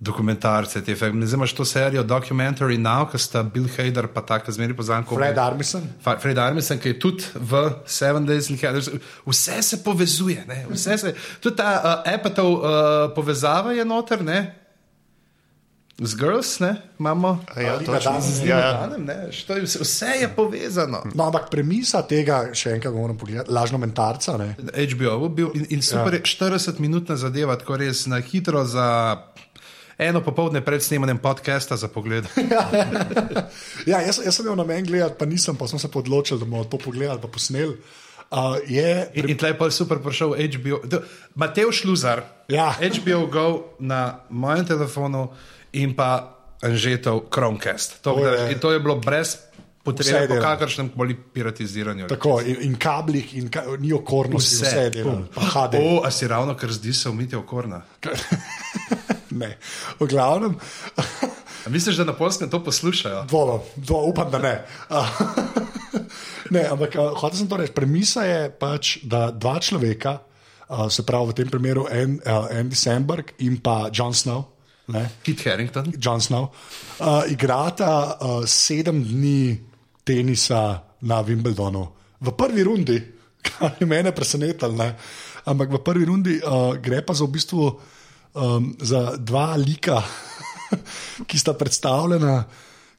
Dokumentarce, te filme. Zdaj imaš to serijo Documentary Now, ki sta Bill Hader, pa tako zmeri poznam kot Fred Armisen. Fa- Fred Armisen, ki je tudi v Seven Days in Hell. Vse se povezuje, ne? vse se. Tudi ta uh, Apatov uh, povezava je noter, ne? Z Girls, ne? Imamo. Ja, točno. danes. Ja, ja. Danem, ne? Što je Vse, vse je povezano. No, ampak premisa tega, še enkrat moram pogledati, lažno mentarca. Ne? HBO je bil in, in super, ja. 40-minutna zadeva, tako res na hitro za eno popoldne pred snemanjem podcasta za pogled. Ja, jaz, jaz sem imel namen gledati, pa nisem, pa sem se pa odločil, da bomo to pogledali, pa posneli. Uh, je, In, in tleh pa je super prišel HBO. Mateo Šluzar, Ja. HBO Go na mojem telefonu in pa Anžetov Chromecast. To, To da, je- in to je bilo brez Vse potrebe po dela. kakršnem koli piratiziranju. tako, in, in kablih, in ka, ni okornosti, vse, vse dela, pa HD. O, a si ravno kar zdi se umiti okorna. Ne, v glavnem, A misliš, da na polskem to poslušajo? dvomim, dvo, upam, da ne. ne, ampak uh, hotel sem to reči. Premisa je pač, da dva človeka, uh, se pravi v tem primeru en, uh, Andy Samberg in pa John Snow. Ne, Kit Harrington. John Snow, uh, igrata uh, sedem dni tenisa na Wimbledonu v prvi rundi, kar je mene presenetilo. ne. Ampak v prvi rundi uh, gre pa za v bistvu um, za dva lika, ki sta predstavljena.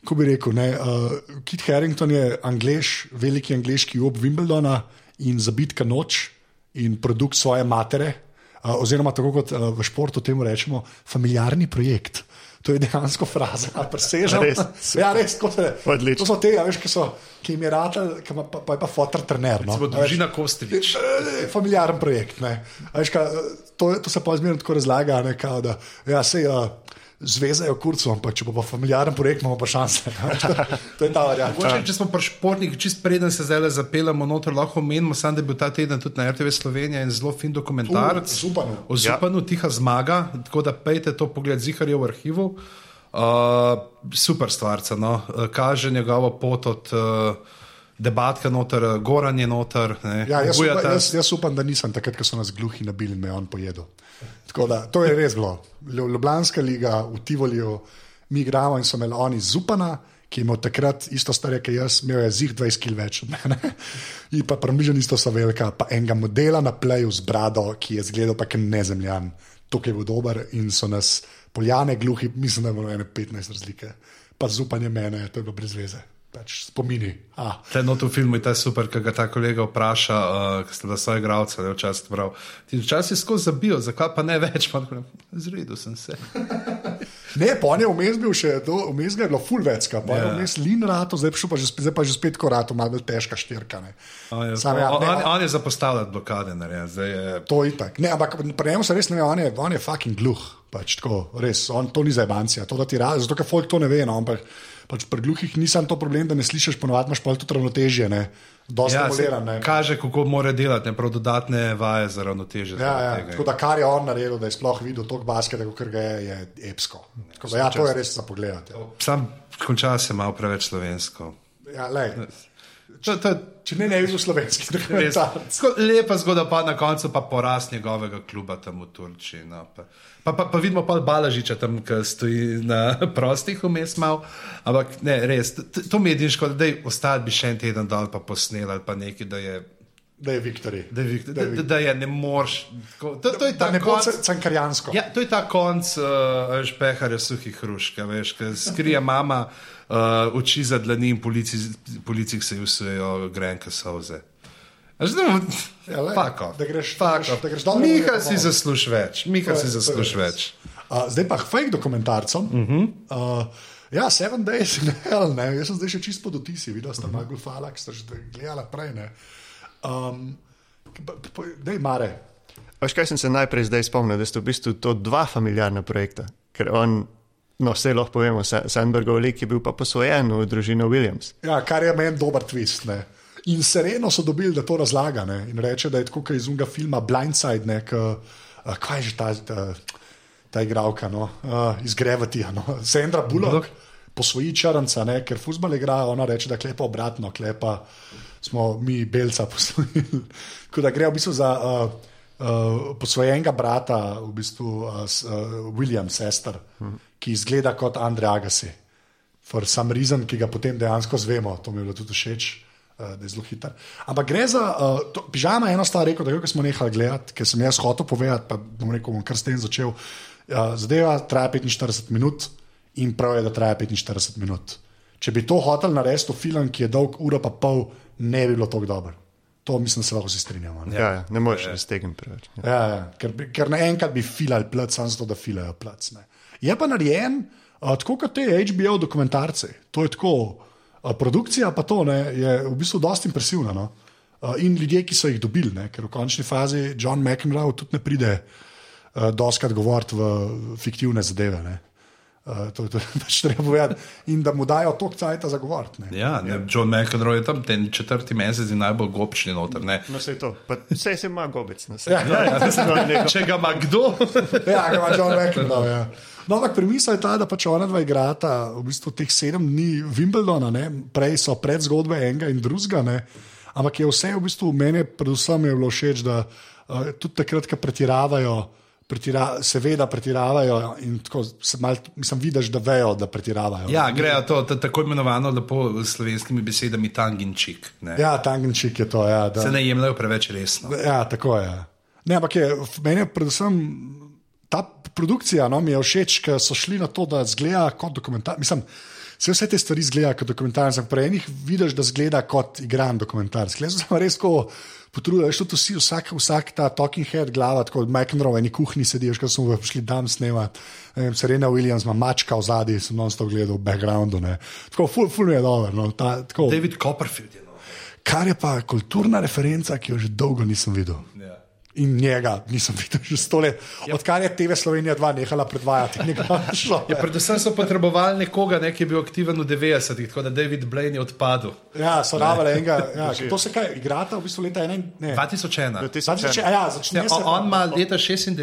Ko bi rekel, ne, uh, Kit Harrington je anglež, veliki angliški ob Wimbledona in zabitka noč in produkt svoje matere, uh, oziroma tako kot uh, v športu temu rečemo, familiarni projekt. To je dejansko fraza, presežen. Res? Ja, res, kot je. Odlično. To so te, a veš, ki, so, ki jim je ratelj, ki ima pa, pa je pa fotor trener. No? Veš, družina Kostevič. eh, Familiaren projekt. ne. Veš, ka, to, to se pa zmerno tako razlaga, ne, kao, da ja, se uh, zvezajo kurcem, ampak če bo pa familiaren projekt, imamo pa šanse. to je ta variant. Mogoče, če smo pri športnikih, čist preden se zdaj zapeljemo noter, lahko omenimo, sam, da je bil ta teden tudi na RTV Slovenija in zelo fin dokumentarc. U, Zupanu. O Zupanu, ja. tiha zmaga, tako da pejte to pogled, zihar je v arhivu. Uh, super stvarca, no? Uh, kaže njegovo pot od uh, debatka noter, uh, goranje noter. Ne? Ja, jaz, upam, jaz, jaz upam, da nisem takrat, ko so nas gluhi nabili in me je on pojedel. Tako Da, to je res bilo. Lju- Ljubljanska liga v Tivoliju, mi igramo in so imeli oni zupana, ki je imel takrat isto stare, kot jaz, imel je zih 20 kg več od mene. In pa približno isto so velika, pa enega modela na pleju z brado, ki je zgledal pa kot nezemljan. Tukaj je bil dober in so nas poljane gluhi, mislim, da je bilo ene 15 razlike. Pa zupanje mene, to je bilo brez veze. Pač spomini. Ah. Te not v filmu je ta super, ki ga ta kolega vpraša, uh, ki ste da svoje gravce, da včasih prav. Ti včasih skozi zabijo, zakaj pa ne več? Pa, zredu sem se. Ne, pa on je vmes bil še, vmes je bilo full večka, pa je Ja. vmes lin rato, zdaj, pa že, zdaj pa že spet korato, malo bolj težka štirka. Ne. On je, Sam, ja, ne, on, on je zapostavljati blokade, narejen. zdaj je. To je itak. Ne, ampak pri njemu se res ne ve, on je, on je fucking gluh. Pač, tako, res, on, to ni za ebancija, to da ti razi, zato ker folk to ne ve. No, ampak pač pri gluhih ni samo to problem, da ne slišiš, ponovadi imaš pa tudi ravnotežje, ne. Dosti Ja, ja, moderan, ne. kaže, kako mora delati, ne prav dodatne vaje za ravnoteže. Ja, ja. tega. Tako da kar je on naredil, da je sploh videl toliko basketa, kot ga je, je epsko. Tako da, ja, to je res za pogled. Ja. Sam konča se malo preveč slovensko. Ja, lej, To, to je če ne, ne bi bil slovenski res dokumentarc. tako lepa zgodba, pa na koncu pa poraz njegovega kluba tam v Turčiji. No. Pa, pa, pa, pa vidimo pa Balažiča tam, ki stoji na prostih vmes mal. Ampak ne, res, to, edinško, da je ostati bi še en teden dol pa posnel ali pa nekaj, da je. Da je Viktori. Da, je, da, da, da je ne moreš. To, to je ta konc, ca- cankarjansko. ja, to je ta konc uh, špeharja suhih hrušk, veš, ki skrije mama uh, oči za dlani in policiji se usujejo grenke solze. A Zdaj, Ja, off. da greš- da greš- da greš dobro, Miha si greš zasluži več, Miha si res. več. Uh, zdaj pa fake dokumentarcem. Uh -huh. uh, ja, Seven Days in Hell, ne. jaz sem zdaj še čisto pod otisi, videl sem uh -huh. malo gulfala, ki ste že gledali prej. Ne. Um, Dej, Mare. Veš, kaj sem se najprej zdaj spomnil, da sta v bistvu to dva familiarna projekta. Ker on, no, vse lahko povemo, Sa- Sandbergov lik je bil pa posvojen v družino Williams. Ja, kar je meni dober twist. Ne. In sereno so dobili, da to razlaga ne. in reče, da je tako iz unega filma Blindside, ne, k, uh, kaj je že ta, ta, ta igralka, no, uh, iz Gravity, no, Sandra Bullock. Bullock. Posvoji črnca, ne, ker fusbal igra, ona reče, da klepa obratno, klepa smo mi belca posvojili. Tako da gre v bistvu za uh, uh, posvojenega brata, v bistvu uh, uh, William Sester, ki izgleda kot Andrej Agassi. For some reason, ki ga potem dejansko zvemo, to mi je bilo tudi všeč. Uh, da je zelo hiter. Ampak gre za uh, to, pižama, eno stvar, rekel, da ko smo nehali gledati, ker sem jaz hotel povedati, pa bom rekel, bom kar s tem začel. Uh, zadeva traja 45 minut in prav je, da traja 45 minut. Če bi to hotel narediti v film, ki je dolg uro pa pol, ne bi bilo tako dobro. To mislim, da se lahko vsi strinjamo. Ne? Ja, ja, ne moreš raztegniti preveč. Ja. Ja, ja, ker, ker naenkrat bi filali plc, samo zato, da filajo plc. Ne. Je pa narejen uh, tako kot te HBO dokumentarce. To je tako. Uh, produkcija pa to ne, je v bistvu dosti impresivna. No? Uh, in ljudje, ki so jih dobili, ne, ker v končni fazi John McEnroe tudi ne pride uh, doskrat govoriti v fiktivne zadeve. Ne. Uh, to je to, pač treba povedati. In da mu dajo toliko cajta za govoriti. ne. Ja, ne, John McEnroe je tam ten četrti mesec in najbolj gobčni noter. Ne. No, vse je to. Pa Vse se ima gobec. No, Ja, ja, ja. Če ga ima kdo, Ja, ga ima John McEnroe. Ja. No, ampak premisel je ta, da pač ona dva igrata v bistvu teh sedem dni Wimbledona, ne? prej so pred zgodbe enega in drugega, ne? ampak je vse v bistvu meni, predvsem je bilo všeč, da uh, tudi takrat, ko pretiravajo. Pretira, seveda pretiravajo in tako se mal, mislim, vidiš, da vejo, da pretiravajo. ja, grejo to, to tako imenovano lepo s slovenskimi besedami tang in čik. Ne. ja tangenčik je to. Ja, da, Se ne jemljajo preveč resno. ja tako je. Ne, ampak je, meni je predvsem ta produkcija, no, mi je všeč, ker so šli na to, da zgleda kot dokumentarc. Mislim, se vse te stvari zgleda kot dokumentarc, ampak prej enih vidiš, da zgleda kot igran dokumentarc. Zgleda se res tako. Potrudiš tudi vsi, vsak, vsak ta talking head, glava, tako od McEnroe, neki kuhinji sediš, ko smo prišli tam snemati. Serena Williams ima mačka v zadnji, sem non stop gledal v backgroundu. Ne. Tako, ful, ful je dobro. No, ta, tako, David Copperfield je. No. kar je pa kulturna referenca, ki jo že dolgo nisem videl. In njega nisem videl že sto let, Ja. odkar je TV Slovenija 2 nehala predvajati. Ja, predvsem so potrebovali nekoga, ne, ki je bil aktiven v 90-ih, tako da David Blaine je odpadel. Ja, so rabile enega. Ja, to se kaj igrata v bistvu leta 1. 2001. Začne, ja, začne Ja, se. on ima leta 96,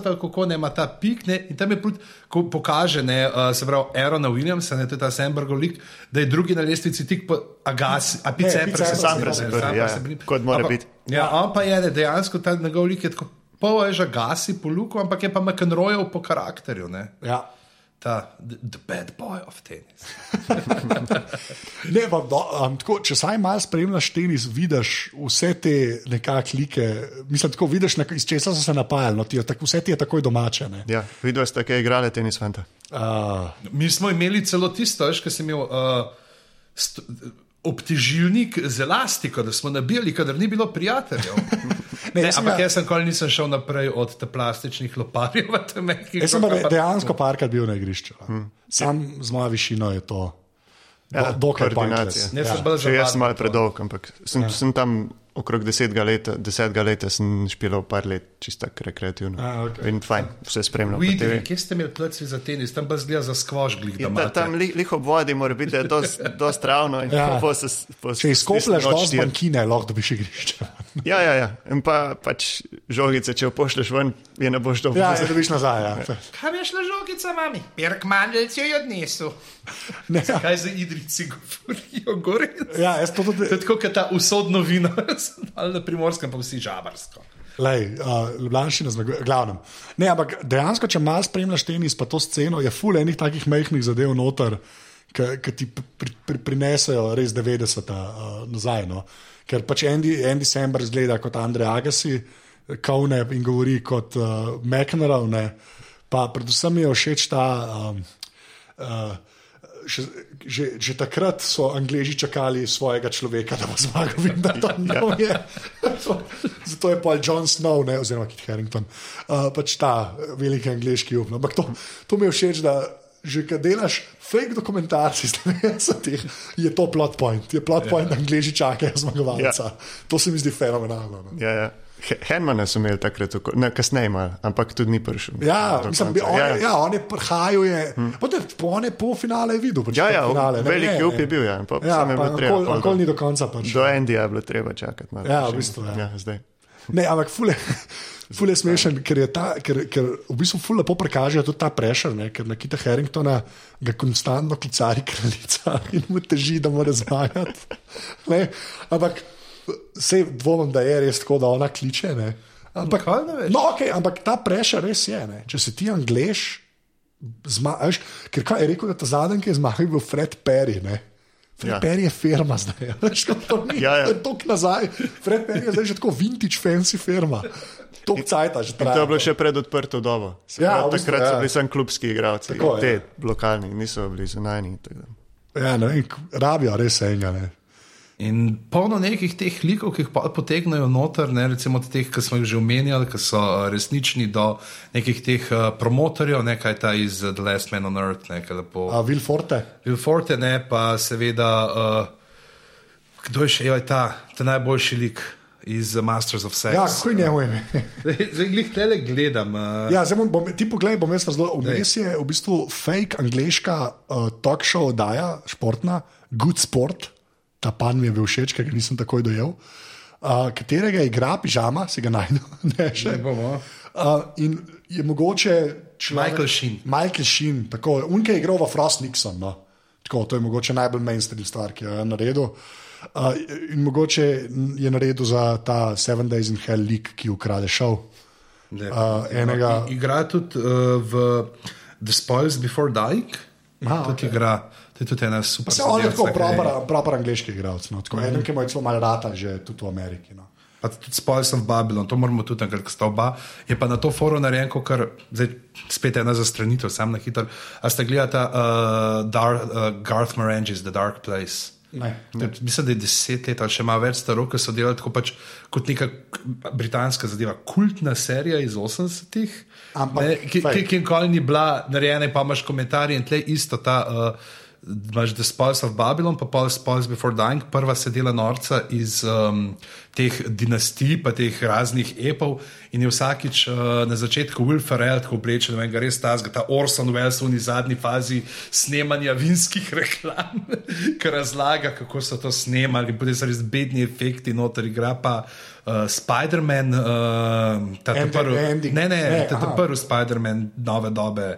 ali kako ne ima ta pik, ne, in tam je prut, ko pokaže, ne, uh, se pravi, Aerona Williamsa, ne, to je ta Sembergov lik, da je drugi na lestvici tik po Agasi, a Picempres. Picempres, Sampras je prvi, ja, ja. Kot mora biti. Ja, on pa je ne, dejansko ta njegov lik je tako. Pol je že gasi po luku, ampak je pa McEnroev po karakterju. Ne? Ja. Ta, the, the bad boy of tennis. Ne, pa, do, um, tako, če saj malo spremljaš tenis, vidiš vse te nekakšne slike. Mislim, tako vidiš, na, iz česa so se napajali. No, ti, tako, vse ti je takoj domače. ne. Ja, videl ste, kaj je igrale tenis fanta. Uh, Mi smo imeli celo tisto, veš, ki sem imel. Uh, Obtežilnik z elastiko, da smo nabijali, kadar ni bilo prijateljev. Ne, ne, ampak ga- jaz sem nikoli nisem šel naprej od te plastičnih loparjev. jaz sem pa dejansko parkrat bil na igrišču. Hmm. Sam z mojo višino je to. Ja, do, dokaj koordinacija. pointless. Ne, Ja. sem bolj Še jaz za sem malo predolg, ampak sem, ja. sem tam okrog desetega leta, desetega leta sem špilal par let, čisto rekreativno. A, okej. In fajn, vse spremljam. po kje ste imeli pleci za tenis, tam pa zgleda za skvoš, glih Ja, ta, tam li, liho vodi mora biti, da je dost, dost ravno. in Ja. po se, po Če izkopljaš noč dosti štiri. bankine, lahko dobiš igrišče. Ja, ja, ja. In pa pač žogice, če jo pošleš ven, je ne boš dobil. Ja, je dobiš nazaj. Ja. Kam je šla žogica, mami? Pirk mandelc jo je odnesel. Ne, ja. Kaj za idrici govorijo, gore? Ja, jaz to tudi. To je tako, kot ta usodno vino, ali na primorskem, pa vsi žabarsko. Lej, uh, Ljubljanščina zmaguje, glavnem. Ne, ampak dejansko, če malo spremljaš tenis, pa to sceno, je ful enih takih majhnih zadev noter, ki ti pri, pri, prinesejo res 90 uh, nazaj. No. Ker pač Andy, Andy Samber zgleda kot Andrej Agassi, kovne in govori kot uh, McEnroe, ne. pa predvsem mi je všeč ta. Um, uh, Še, že, že takrat so Angliji čakali svojega človeka, da bo zmagal, Wimbledon. No, je. Zato je pa John Snow, ne, oziroma Kit Harrington, uh, pač ta veliki angliški. No. Ampak to, to mi je všeč, da že kad delaš fake dokumentarce iz 90-ih, je to plot point. Je plot point, da Angliji čakajo zmagovalca. To se mi zdi fenomenalno. No. Ja, ja. He- Henmana so imeli takrat, oko- ne, kasneje malo, ampak tudi ni prišel. Ja, mislim, konca. on, ja, je, ja, on je prhajal, je, hmm. po one pol finale je videl. Pač Ja, ja, finale, ne, veliki ne, up ne. je bil, ja, pa Ja, je pa bilo treba nikoli- nikoli do- ni do konca prišel. Do Endija je bilo treba čakati. Malo, Ja, v bistvu, ja. ja zdaj. Ne, ampak fule, fule smešen, ker, je ta, ker, ker v bistvu fule lepo prikaže tudi ta prešer, ne, ker na Kita Harringtona ga konstantno klicari kraljica in mu teži, da mora zmagati. Ne, ampak vse dvomim, da je res tako, da ona kliče. Ne. Ampak, veš? no, okay, ampak ta prešer res je. Ne. Če si ti angliš, zmagaš. Ker kaj je rekel, da ta zadnji, ki je zmagal, je bil Fred Perry. Ne. Fred ja. Perry je firma zdaj. Veš, kot to ni. Ja, ja. Tok nazaj. Fred Perry je zdaj že tako vintage, fancy firma. To je bilo še pred odprto dobo. Se Ja, pravi, takrat ja. so bili samo klubski igralci, Tako, te ja. lokalni, niso bili da. Ja, ne rabijo res enega. Ne. In polno nekih teh likov, ki jih pa potegnejo noter, ne, recimo od teh, ki smo jih že omenjali, ki so uh, resnični, do nekih teh uh, promotorjev, nekaj ta iz uh, The Last Man on Earth, nekaj lepo. A Will Forte? Will Forte, ne, pa seveda, uh, kdo je še je ta, ta najboljši lik iz Masters of Sex. Ja, kako je njemu ime? Zdaj jih tele gledam. Uh, Ja, zdaj bom, bom, ti poglej, bom jaz razložil. Vmes je v bistvu fake angliška uh, talk show oddaja, športna, Good Sport, ta pan mi je bil všeč, ker ga nisem takoj dojel, uh, katerega igra pižama, si ga najdem. Ne, še. Ne bomo. Uh, in je mogoče. Človek, Michael Sheen. Michael Sheen, tako unke je igral v Frost Nixon. No. Tako, to je mogoče najbolj mainstream stvar, ki jo je naredil. Uh, in mogoče je naredil za ta Seven Days in Hell League, ki ukrade šov. Ne. Uh, enega, Igra tudi uh, v The Spoils Before. Aha, Tudi igra, to je tudi ena super Se on je tako proper angliški igralec. No. Tako, mm -hmm. Eden, ki ima celo malo rata, že tudi v Ameriki. No. Pa tudi Spoils of Babylon, to moramo tudi tam, ker sta oba. Je pa na to forum narejen, kar zdaj spet ena zastranitev, sam na hitro. A ste gledali uh, Dar, uh, Garth Marengis, The Dark Place? Ne. Tudi, mislim, da je deset let ali še malo več staro, ki so delali tako pač kot neka britanska zadeva, kultna serija iz 80-ih. Ampak, ne, ki, ki, ki nikoli ni bila narejena, pa imaš komentarje in tle isto ta. Uh, Imaš The Spoils of Babylon, pa Paul Spoils Before Dying, prva se dela norca iz um, teh dinastij, pa teh raznih epov. In je vsakič uh, na začetku Will Ferrell tako oblečen, vem, ga res tazga, ta Orson Welles v zadnji fazi snemanja vinskih reklam, ki razlaga, kako so to snemali, potem so res bedni efekti, noter igra pa uh, Spider-Man, uh, ta ta prvi, ne, ne, ne, ta ta prvi Spider-Man nove dobe.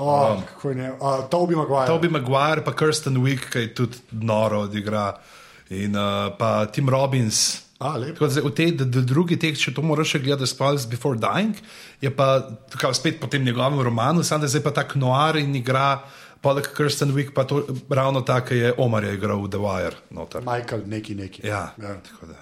Oh, kako je ne? Uh, Toby Maguire. Toby Maguire, pa Kirsten Wick, ki je tudi noro odigra, in uh, pa Tim Robbins. A, zdaj V tej d- drugi tekst, če to moraš še gledati, Spoils Before Dying, je pa tukaj spet po tem njegovem romanu, samo da zdaj pa tak noir in igra, poleg Kirsten Wick, pa to ravno tako je Omar je igral v The Wire. Noter. Michael, neki, neki. Ja, ja. tako da.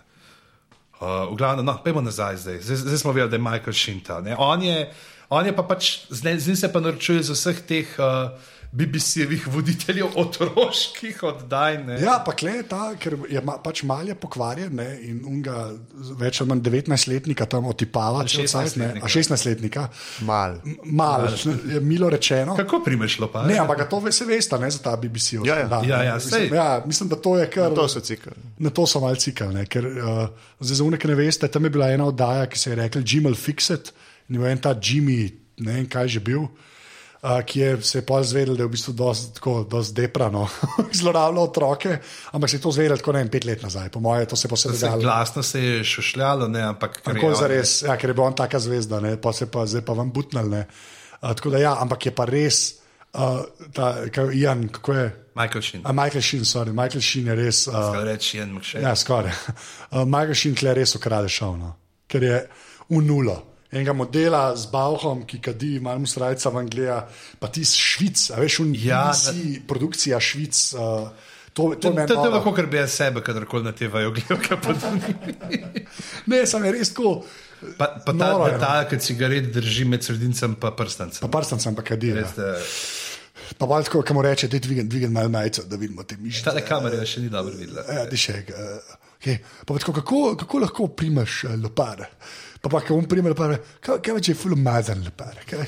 Uh, v glavnem, no, pojmo nazaj zdaj. zdaj. Zdaj smo videli, da je Michael Shinta. ne. On je, on je pa pač, zdaj, zdaj se pa naročuje z vseh teh uh, BBC-evih voditeljev otroških oddaj. Ne. Ja, pa kle je ta, ker je ma, pač malje pokvarjen ne, in unga več ali manj 19-letnika tam otipava, če vsaj ne, a 16-letnika. Mal. Mal, je milo rečeno. Kako primeš lopar? Ne, ampak to ve- se veste, ne za ta BBC. Ja, ja. Ja, ja, mislim, sej. ja, mislim, da to je kar. To so cikli. Na to so malce cikalne, ker uh, zdaj za unek ne veste, tam je bila ena oddaja, ki se je rekla Jimmy Fixit je bil en ta Jimmy, ne vem kaj že bil. Uh, ki je se je pa zvedel, da je v bistvu dosti deprano, zlorabljal otroke, ampak se je to zvedel tako ne vem, pet let nazaj, po mojem, to se je Se, dogajalo. glasno se je šušljalo, ne, ampak je Tako on- za res, ja, ker je bil on taka zvezda, ne, pa se pa zdaj pa vam butnal. ne. Uh, tako da ja, ampak je pa res, uh, ta, kaj, Ian, kako je? Michael Shin. A Michael Sheen, sorry, Michael Sheen je res. Uh, Skal reči en mkše. Ja, skoraj. Uh, Michael Sheen tle res ukrade šov, no? ker je v nulo. Enega modela z Bauhom, ki kadi, malo srajca v Angliji, pa ti iz Švic, a veš, un Ja, BBC, produkcija Švic. Uh, to, to, To, to, je lahko, ker bi jaz sebe, kadarkoli na te vajo gledal. Ne, sem res tako. Pa, pa ta Noro no. detalj, ki cigaret drži med sredincem in prstancem. Pa prstam sem pa kadi. Ja. Res, da, Pa pa tako, kam reče, da je dvigen malo majico, da vidimo te mišice. tale kamera še ni dobro videla. Ja, dišek. Uh, okay. Pa pa tako, kako, kako lahko primeš uh, lopare? Pa pa, ko on prime lopare, kaj, kaj če je full umazan lopare? Kaj,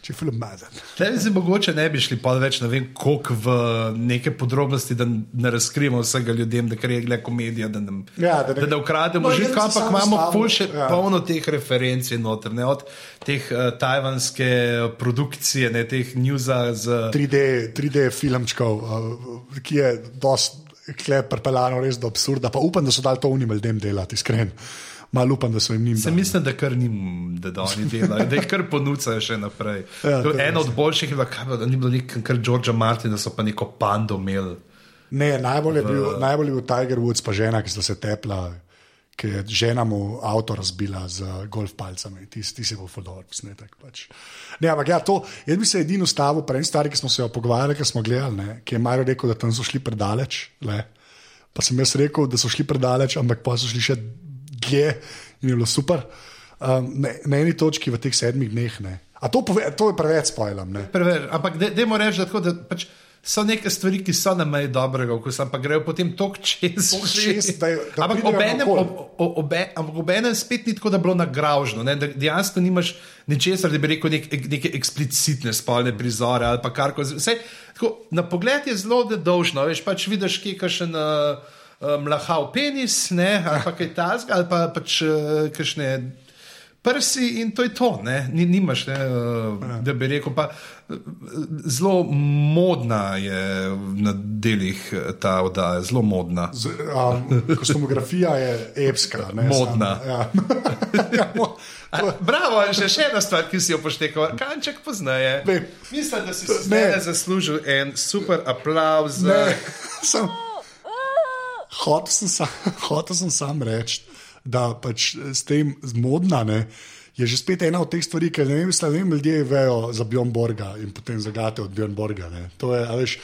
če je full umazan. Tle bi se mogoče ne bi šli pa več, ne vem, koliko v neke podrobnosti, da ne razkrijemo vsega ljudem, da je le komedija, da, nam, Ja, da ne- da ne ukrademo No, si ampak imamo stavim, ful še ja. polno teh referenc noter, ne, od teh uh, tajvanske produkcije, ne teh newsa z. 3D, 3D filmčkov, uh, ki je dosti prepeljano res do absurda. Pa upam, da so dali to unim ljudem delati, iskren. Malo upam, da so jim njim. Se dali. mislim, da kar njim, da, da oni delajo, da jih kar ponucajo še naprej. Ja, to To Eno od boljših je bilo, kaj, da ni bilo nekaj, kar Georgea Martina, so pa neko pando imeli. Ne, najbolj je, bil, najbolj je bil Tiger Woods, pa žena, ki sta se tepla, ki je žena mu avto razbila z golf palcami. Ti, ti si bil fodor, posnetek. Pač. Ne, ampak ja, to, jaz bi se edino ustavil, prej stari, ki smo se jo pogovarjali, ki smo gledali, ne, ki je Mario rekel, da tam so šli predaleč. Le. Pa sem jaz rekel, da so šli predaleč, ampak pa so šli še dlje in je bilo super. Um, ne, na eni točki v teh sedmih dneh. Ne. A to, pove, to je preveč. Prever, ampak dajmo reči, da, tako, da pač so neke stvari, ki so na meji dobrega okusa, ampak grejo potem tok čez. Že. čez, da je- da ampak obenem, ob, ob, obe, ampak obenem spet ni tako, da je bilo nagražno. Dejansko nimaš ničesar, da bi rekel nek, neke eksplicitne spolne prizore ali pa. Vse, tako, na pogled je zelo nedolžno, veš, pač vidiš, kje je kakšen. Uh, Mlahav penis, ne, ali pa kaj tasga, ali pa pač uh, kakšne prsi in to je to. Ne? Ni, nimaš, ne, uh, da bi rekel. Pa, zelo modna je na delih eh, ta oddaja, zelo modna. Z, um, kostumografija je epska. Ne, Modna. Sam, ja. ja, mo- to- Bravo, še, še ena stvar, ki si jo poštekal, kanček poznaje. Vem. Mislim, da si Ne. zaslužil en super aplauz. Ne, sem, hotel, sem sam, hotel sem sam reči, da pač s tem zmodna ne, je že spet ena od teh stvari, ki ne vem, ne vem ljudje vejo za Bjorn Borga in potem zagate od Bjorn Borga. Ne. To je, veš,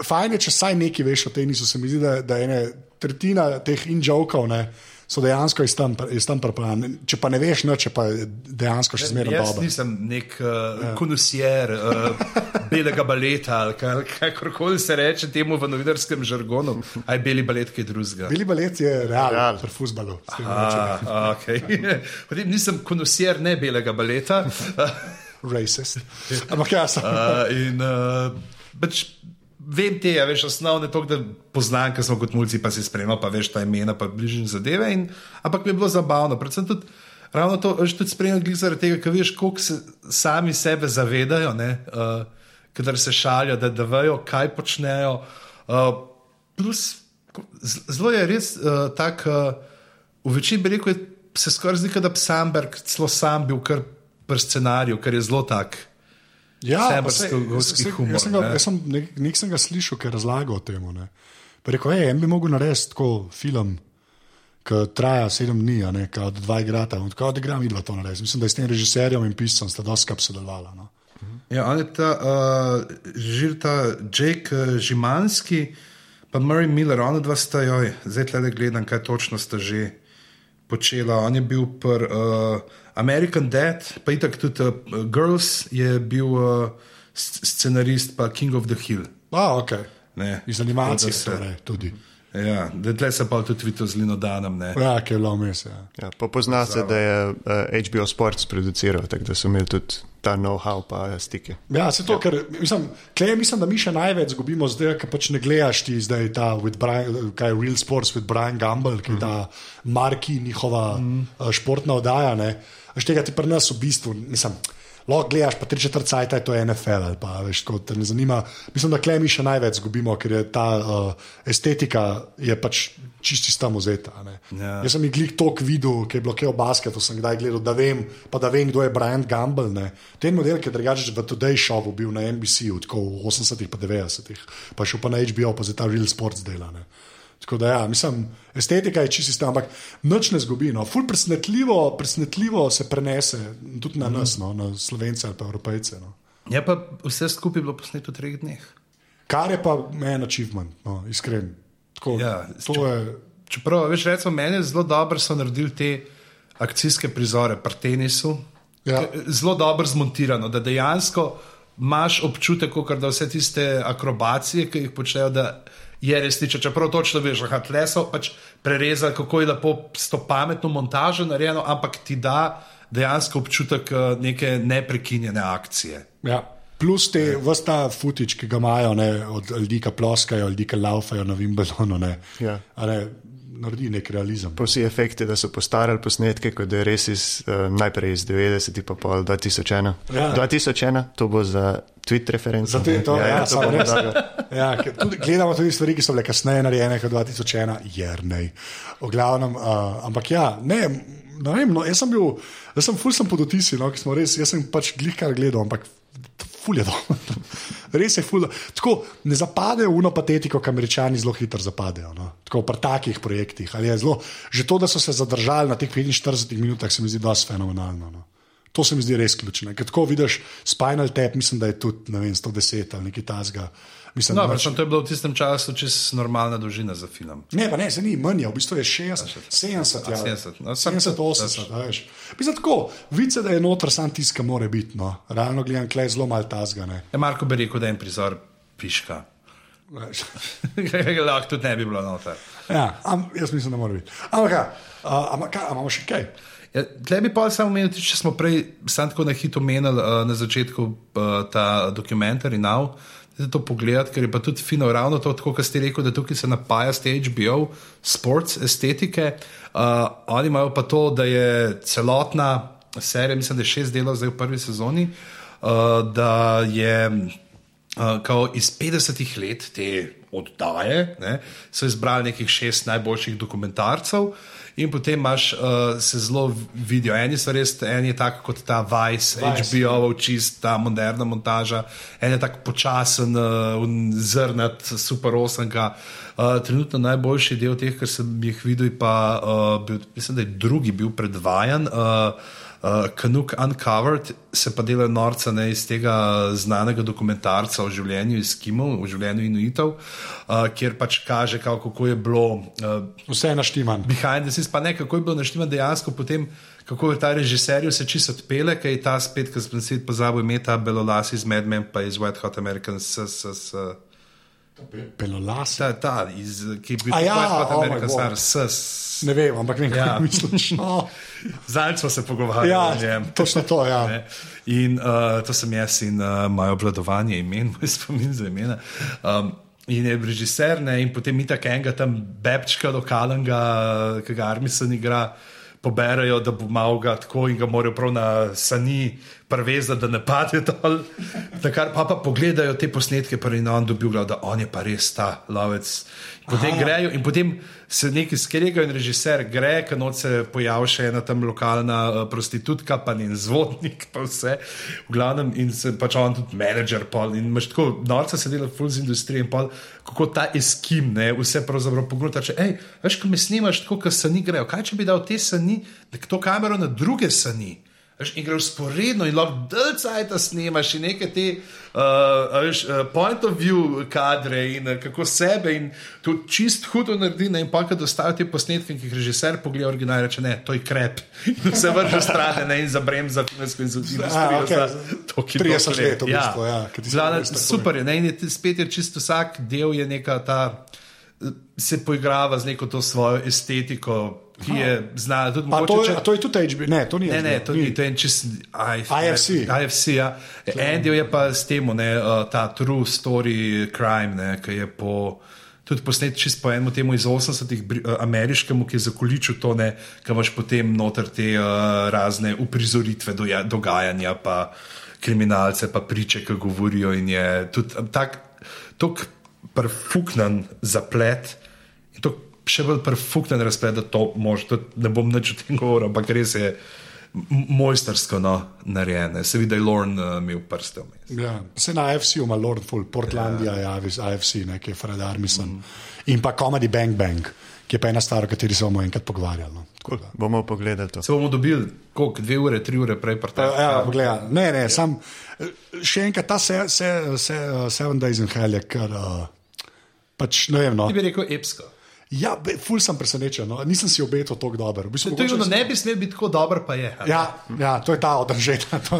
fajn je, če saj nekaj veš o tenisu. Se mi zdi, da, da je ena tretjina teh in-jokov, so dejansko iz tam, iz tam pripravljeni. Če pa ne veš, no, če pa je dejansko še zmeraj Jaz dobro. nisem nek uh, konusjer uh, belega baleta ali kakorkoli se reče temu v novinarskem žargonu. Aj beli balet, kaj drugega. Bili balet je real, Real. pri futbalu. s tem rečem. A, a, okay. Potem nisem konusjer ne belega baleta. Racist. Ampak ja, sem. Uh, in uh, pač vem te, a veš, osnovne to, da poznam, ker smo kot mulci pa si spremljal, pa veš ta imena, pa bližnje zadeve. In, ampak mi je bilo zabavno, predvsem tudi. Ravno to, veš, tudi spremljati zaradi tega, ker veš, koliko se sami sebe zavedajo, uh, kadar se šalijo, da, da vejo, kaj počnejo. Uh, plus, zelo je res uh, tak, uh, v večini bi rekel, se skoraj zdi, da bi Samberg celo sam bil kar pri scenariju, ker je zelo tak. Ja, saj- humor, Jaz sem, ga, jaz sem nek, nek sem ga slišal, ker je razlagal o tem. Rekel je, en bi mogel narediti tako film, ki traja sedem dni, ne, ka od dva igrata. On Tako da igram idva to narediti. Mislim, da je s tem režiserjem in piscem sta dosti kap sodelovala. No. Ja, on je ta, uh, žir ta Jake uh, Žimanski, pa Murray Miller, ona dva sta, joj, zdaj tle gledam, kaj točno sta že počela. On je bil pr uh, American Dad, pa itak tudi uh, Girls je bil uh, sc- scenarist, pa King of the Hill. A, ok. Ne, Iz animacije se- torej, tudi. Ja, da tle se pa tudi videl z Lino Danom. Ne. Ja, ki je bilo vmes. Ja. Ja, pa pozna se, da je uh, HBO Sports produciral, tako da so imeli tudi ta know-how pa stike. Ja, se to, ker mislim, klej, mislim, da mi še največ izgubimo zdaj, ker pač ne gledaš ti zdaj ta with Brian, kaj je Real Sports with Brian Gamble, ki je ta marki njihova mm. športna oddaja. Ne. Veš tega ti pri nas v bistvu, mislim, lahko gledaš pa tri četrt cajt, to je NFL ali pa veš, ko te ne zanima. Mislim, da klej mi še največ izgubimo, ker je ta uh, estetika je pač čisti tam vzeta. a ne. Ja. Jaz sem jih glik tok videl, ki je blokiral basket, sem kdaj gledal, da vem, pa da vem, kdo je Brian Gamble. Ne. Ten model, ki je drugače v Today Showu bil na NBC-u, tako v 80-ih pa 90-ih, pa šel pa na HBO, pa za ta Real Sports dela. Ne. Tako da, ja, mislim, estetika je čisto ista, ampak noč ne zgubi. No. Ful presenetljivo, presenetljivo se prenese tudi na nas, no, na slovence ali pa evropejce. No. Je pa vse skupaj bilo posneto v treh dneh. Kar je pa meni achievement, no, iskren. Tako, Ja, to je. Čeprav, veš, recimo, meni je zelo dobro, so naredili te akcijske prizore pri tenisu. Ja. Zelo dobro zmontirano, da dejansko imaš občutek, kot da vse tiste akrobacije, ki jih počnejo, da je resnično. Čeprav točno veš, da tle so pač prerezali, kako je lepo s to pametno montažo narejeno, ampak ti da dejansko občutek eh, neke neprekinjene akcije. Ja. Plus te vrsta futič, ki ga imajo ne, od ljudi, ki ploskajo, ljudi, ki laufajo na Wimbledonu. Ne, Ja. A ne, naredi nek realizem. Pa vsi efekti, da so postarali posnetke, kot da je res iz, uh, najprej iz 90, pa pol 2001. Ja. 2001, to bo za tweet referenco. Zato je to, ja, ja, to samo bom res. Ja, tudi, gledamo tudi stvari, ki so bile kasneje narejene, kot 2001, jernej. V glavnem, uh, ampak ja, ne, ne vem, no, jaz sem bil, jaz sem ful sem pod otisi, no, ki smo res, jaz sem pač glih kar gledal, ampak ful je dobro. Res je ful. Tako ne zapadejo v uno patetiko, ki američani zelo hitro zapadejo. No. Tako pri takih projektih. Zelo, že to, da so se zadržali na teh 45 minutah, se mi zdi dosti fenomenalno. No. To se mi zdi res ključno. Ker tako vidiš Spinal Tap, mislim, da je tudi vem, 110 ali nekaj tasga. Mislim, No, da pač, to je bilo v tistem času čez normalna dolžina za film. Ne, pa ne, se ni manj, v bistvu je 60, 70, ja, 70, no, sam 70 to- 80. a veš. Mislim tako, vice, da je noter sam tisk, ki mora biti. No. Realno gledam, klej zelo malo tasga. Ne. Ja, Marko bi rekel, da je en prizor piška. Lahko tudi ne bi bilo noter. Ja, am, jaz mislim, da mora biti. Ampak, ja, ampak imamo še kaj? Ja, Tle bi pa samo omenil, če smo prej sam tako na hitro omenili uh, na začetku uh, ta dokumentarij Now. Da to pogledati, ker je pa tudi fino, ravno to, kot ste rekli, da tukaj se napaja s HBO, sports estetike. Uh, oni imajo pa to, da je celotna serija, mislim, da je šest delov zdaj v prvi sezoni, uh, da je uh, iz 50-ih let te oddaje, ne, so izbrali nekih šest najboljših dokumentarcev. In potem imaš, uh, se zelo vidijo, eni so res, en je tak kot ta Vice, Vice, HBO, čist ta moderna montaža, en je tak počasen, uh, zrnat, super osanka. Uh, trenutno najboljši del teh, kar sem jih videl, pa uh, bil, mislim, da je drugi bil predvajan. Uh, Uh, Kanuk Uncovered se pa dela norca ne, iz tega znanega dokumentarca o življenju Eskimov, o življenju Inuitov, uh, kjer pač kaže, kako je bilo. Uh, Vse je naštiman. Behind the scenes, pa ne kako je bilo naštiman dejansko potem, kako je ta režiser se čisto odpele, kaj je ta spet, ki sem se pozabil, ime ta belolas iz Mad Men, pa iz White Hot American. S, s, s, Pelolas. ta, ta, iz, ki je bil ja, Hot oh God. star, s, s, Ne vem, ampak vem, Ja. kaj misliš. No. Zdaj smo se pogovarjali Ja, o njem. točno to, ja. Ne. In uh, to sem jaz in uh, moje obvladovanje imen, moj spomin za imena. Um, in je režiser, ne, in potem mi tako enega tam bebčka lokalnega, ki ga Armisen igra. Poberajo, da bo malo ga tako in ga morajo prav na sani prevezati, da ne pade dol. Takar pa, pa pogledajo te posnetke, pa je on dobil, glav, da on je pa res ta lovec. Potem Aha. grejo in potem se neki skregajo in režiser gre, ker noč se pojavi še ena tam lokalna uh, prostitutka, pa njen zvodnik, pa vse. V glavnem in se pač on tudi menedžer, in imaš tako, norca se dela full z industrije in pol, kako ta eskim, ne, vse pravzaprav pogruta, če, hej, veš, ko me snimaš tako, ker sani grejo, kaj če bi dal te sani, da to kamero na druge sani. Veš, in gre usporedno, in lahko delcajta snimaš, in neke te uh, veš, uh, point of view kadre, in uh, kako sebe, in to čist hudo naredi. Ne, in pa, ko dostavijo te posnetke, ki jih režiser pogleda, original reče: ne, to je krep. In se vrže stran ne, in zabrem za filmsko in za industrijo. toliko in 30 toliko let v bistvu, ja, res tako je. super je, ne, in je spet je čisto vsak del je neka ta. Se poigrava z neko to svojo estetiko, ki je znana tudi Pa to, mogoče, je, a to je tudi HBO, ne, to ni Ne, ne, to ni, to je čist IFC. IFC, ja. En del je pa s tem, ne, uh, ta true story crime, ne, ki je po. Tudi posnet čist po enem temu iz 80-ih, bri- uh, ameriškemu, ki je zakoličil to, ne, ki imaš potem noter te uh, razne uprizoritve doja, dogajanja, pa kriminalce, pa priče, ki govorijo. In je tudi tak, tako perfuknen zaplet. Še bolj perfukten razplet, da to može, tudi ne bom nič o tem govoril, ampak res je mojstersko no, narejeno. Se vidi, da je Lorne uh, imel prste vmes. Ja, se na AFC-u ima Lord Full, Portlandija je AFC, AFC ne, ki je Fred Armisen. Mm. In pa Comedy Bang Bang, ki je pa ena stvar, o kateri se bomo enkrat pogvarjali. No. Bomo pogledali to. Se bomo dobili, koliko, dve ure, tri ure prej, pa Ja, ja, poglej, ne, ne, sam, še enkrat ta se, se, se, uh, Seven Days in Hell je kar. Uh, pač, ne vem, no. Ti bi rekel epsko. Ja, be- ful sem presenečen, no. nisem si obetal tako dobro. V bistvu, To je ono, sem- ne bi smel biti tako dober, pa je. ali? Ja, ja, to je ta održeta. To,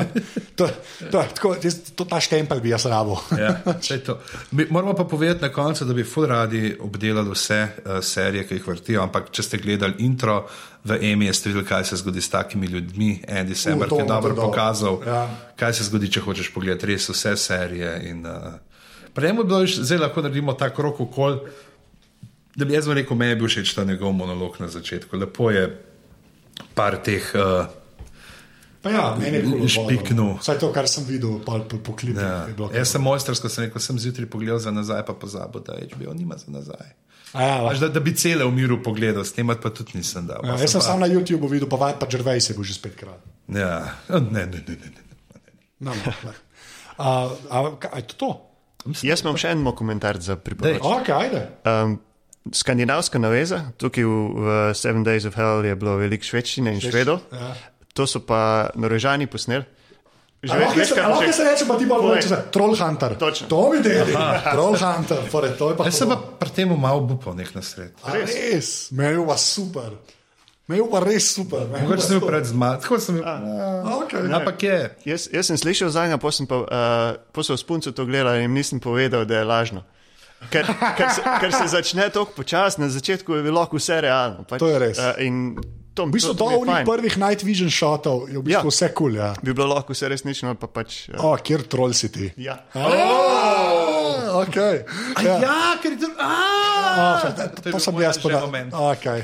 to, to, je tako, jaz- to, ta štempelj bi jaz rabo. Ja, to. Mi moramo pa povedati na koncu, da bi ful radi obdelali vse uh, serije, ki jih vrtijo, ampak če ste gledali intro v Emi, ste videli, kaj se zgodi s takimi ljudmi. Andy Samberg to je dobro pokazal, Ja. kaj se zgodi, če hočeš pogledati res vse serije. In, uh, Prej je bilo, že- zdaj lahko naredimo ta krok okol. Da bi jaz rekel, meni je bil všeč ta njegov monolog na začetku. Lepo je par teh. Uh, Pa ja, meni je bilo Špiknil. Vsaj to, kar sem videl po, po, po klipih. ja. je bilo Jaz sem mojstersko sem rekel, sem zjutraj pogledal za nazaj, pa pozabil, da HBO nima za nazaj. A Ja, Až da, da bi cele v miru pogledal, snemati pa tudi nisem dal. ja, Pa jaz sem pa, samo na YouTubu videl, pa Vajt pa Gervais je bil že spetkrat. Ja, ne, ne, ne. ne, ne. No, no, ne. A, a, a je to to? Jaz imam še en komentar za priporočilo. Ok, ajde. Um, skandinavska naveza, tukaj v, v Seven Days of Hell je bilo veliko švedščine in švedov, Ja. to so pa norožani posneli. Že veš, se, kaj lahko se reče, pa ti pa Povej. reče, Trollhunter. Točno. To mi deli. Trollhunter, fore, to je pa Jaz sem pa pri tem malo upal nek na sred. A res, meni je pa super. Meni je pa res super. Mogoče sem bil pred zmagom, tako sem bil. Okay. Ampak je. Jaz, jaz sem slišal za njega, pa sem pa uh, posel s punco to gledal in nisem povedal, da je lažno. Ker, ker, se, ker se začne tako počasi, na začetku je bilo vse realno. Pač, To je res. Uh, in to, V bistvu to, do to je onih prvih night vision shotov je v bistvu Ja. vse kul. Cool, ja. Bi bilo lahko vse resnično, pa pač. Uh, O, kjer troll si ti? ja. Oh, okay. A ja, ker je to. Oh, To to, je to sem jaz podal. Okay.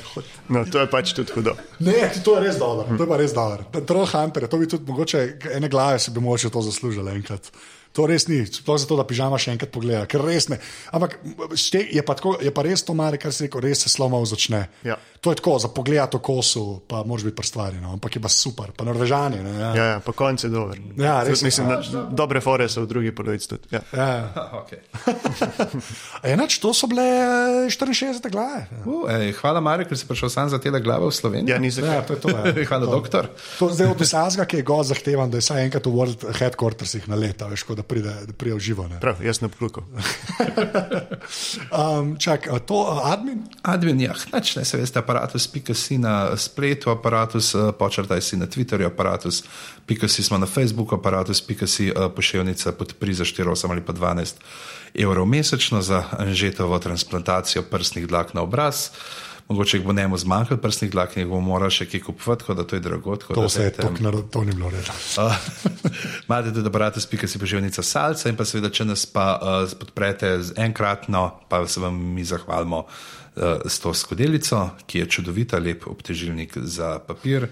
No, to je pač tudi hudo. Ne, to je res dobro. To je pa res dobro. Trollhunter, to bi tudi mogoče ene glave si bi mogoče to zaslužili enkrat. To res ni, sploh zato, da pižama še enkrat pogleda, ker res ne. Ampak šte, je, pa tako, je pa res to mare, kar si rekel, res se slomov začne. Ja. To je tako, za pogled to kosu, pa moraš biti prstvari, no? ampak je pa super, pa norvežani. Ne, ja. Ja, ja, pa konc je dober. Ja, res je. Mislim, da dobre fore so v drugi polovici tudi. Ja. Ja. Okay. Enač, to so bile eh, 64 glave. Uh, ej, hvala, Marek, ker si prišel sam za te glave v Slovenijo. Ja, ni zakaj. Ja, to je to. Ja. hvala, to. doktor. To zdaj od vsega, ki je go zahtevan, da je vsaj enkrat v World Headquartersih na leta, veš, ko da pride, da pride v živo. Ne. Prav, jaz ne pokluko. Um, čak, a to a admin? Admin, ja, nič ne, se veste, aparatus.si na spletu, aparatus, eh, počrtaj si na Twitterju, aparatus.si smo na Facebooku, aparatus.si eh, pošiljnica podpri za 4, 8 ali pa 12 evrov mesečno za anžetovo transplantacijo prstnih dlak na obraz. Mogoče bo njemu zmanjkalo prstnih dlak in jih bomo morali še kaj kupovati, tako da to je drago. To se je dajte- tako narod, to ni bilo. Uh, Imate tudi aparatus.si poživnica salca in pa seveda, če nas pa uh, podprete z enkratno, pa se vam mi zahvalimo uh, s to skodelico, ki je čudovita, lep obtežilnik za papir.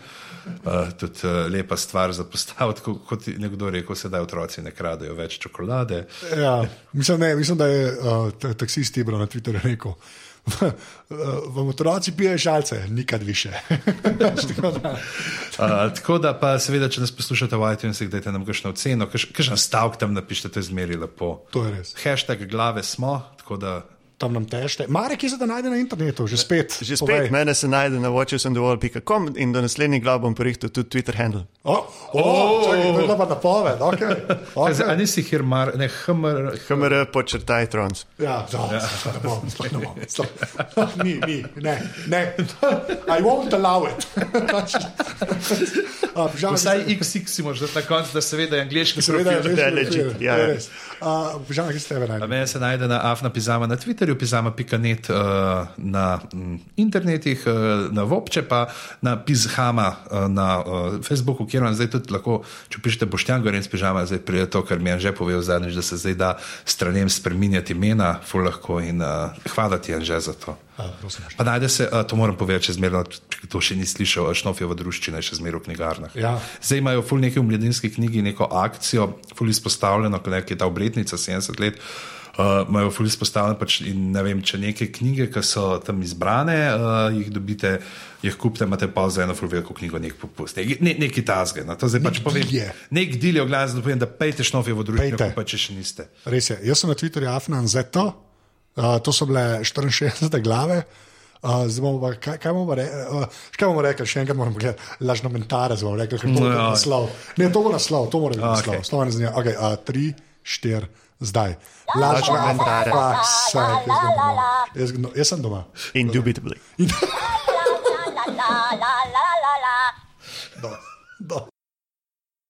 Uh, tudi uh, lepa stvar za postaviti, ko- kot je nekdo rekel, sedaj otroci ne kradejo več čokolade. Ja, mislim, ne, mislim, da je uh, ta- taksist Ibro na Twitterju rekel. "V- Vam otroci pijejo žalce, nikad više. Tako da- Uh, tako da pa seveda, če nas poslušate v iTunesih, dajte nam kakšno oceno, kakšen stavek tam napišete, to je zmeri lepo. to je res. Hashtag glave smo, tako da Tam nam tešte. Marek je zdaj najde na internetu, že spet. Že povej. spet mene se najde na watchersandthewall.com in do naslednjih glav bom porihtel tudi Twitter handle. Oh, oh, čakaj, to je bila pa napoved. Okay. Okay. A nisi hirmar, ne hrmar. HMR počrtaj trons. Ja, da, ja. ne bom, sploh ne bom. sploh- Ni, ni, ne, ne. I won't allow it. A, pižama, Vsaj XX si možeš na koncu, da se ve, da je angliški Seveda je Da res, ja, ja. res. A, Pižama, ki ste tebe A najde. Mene se najde na afna pizama na Twitterju, pizama.net uh, na mm, internetih, uh, na Vopče pa na pizhama uh, na uh, Facebooku, kjer vam zdaj tudi lahko, če pišete Boštjan Gorenc pizama, zdaj pride to, kar mi je že povedal zadnjič, da se zdaj da stranem spreminjati imena, ful lahko in uh, hvala ti je že za to. A. Pa najde se, uh, to moram povedati, če zmerno, če kdo še ni slišal, Šnofjeva druščina je še zmeraj v knjigarnah. Ja. Zdaj imajo ful nekaj v mladinski knjigi, neko akcijo, ful izpostavljeno, ko je ta obletnica 70 let. Uh, imajo ful izpostavljeno, pač, in ne vem, če neke knjige, ki so tam izbrane, uh, jih dobite, jih kupite, imate pa za eno ful veliko knjigo, nek popust. Ne, ne, neki tazge. No, to zdaj pač povem. deal je. Nek del je v glasu, da povem, da pejte Šnofjevo družino, Pejte. pa če še niste. Res je. Jaz sem na Twitterju Afnan Zeto, uh, to so bile 64 glave. Uh, bomo pa, kaj, kaj bomo rekli? Uh, kaj bomo rekli, še enkrat moram pogledati, lažno mentare bomo rekli, ker to bo No, naslov. Ne, to bo naslov, to mora biti Okej. naslov. Slova ne zanima. Ok, uh, tri, štiri, zdaj. Mentare. Fuck, sake, jaz. Jaz, grem- jaz sem doma. Indubitably. Do.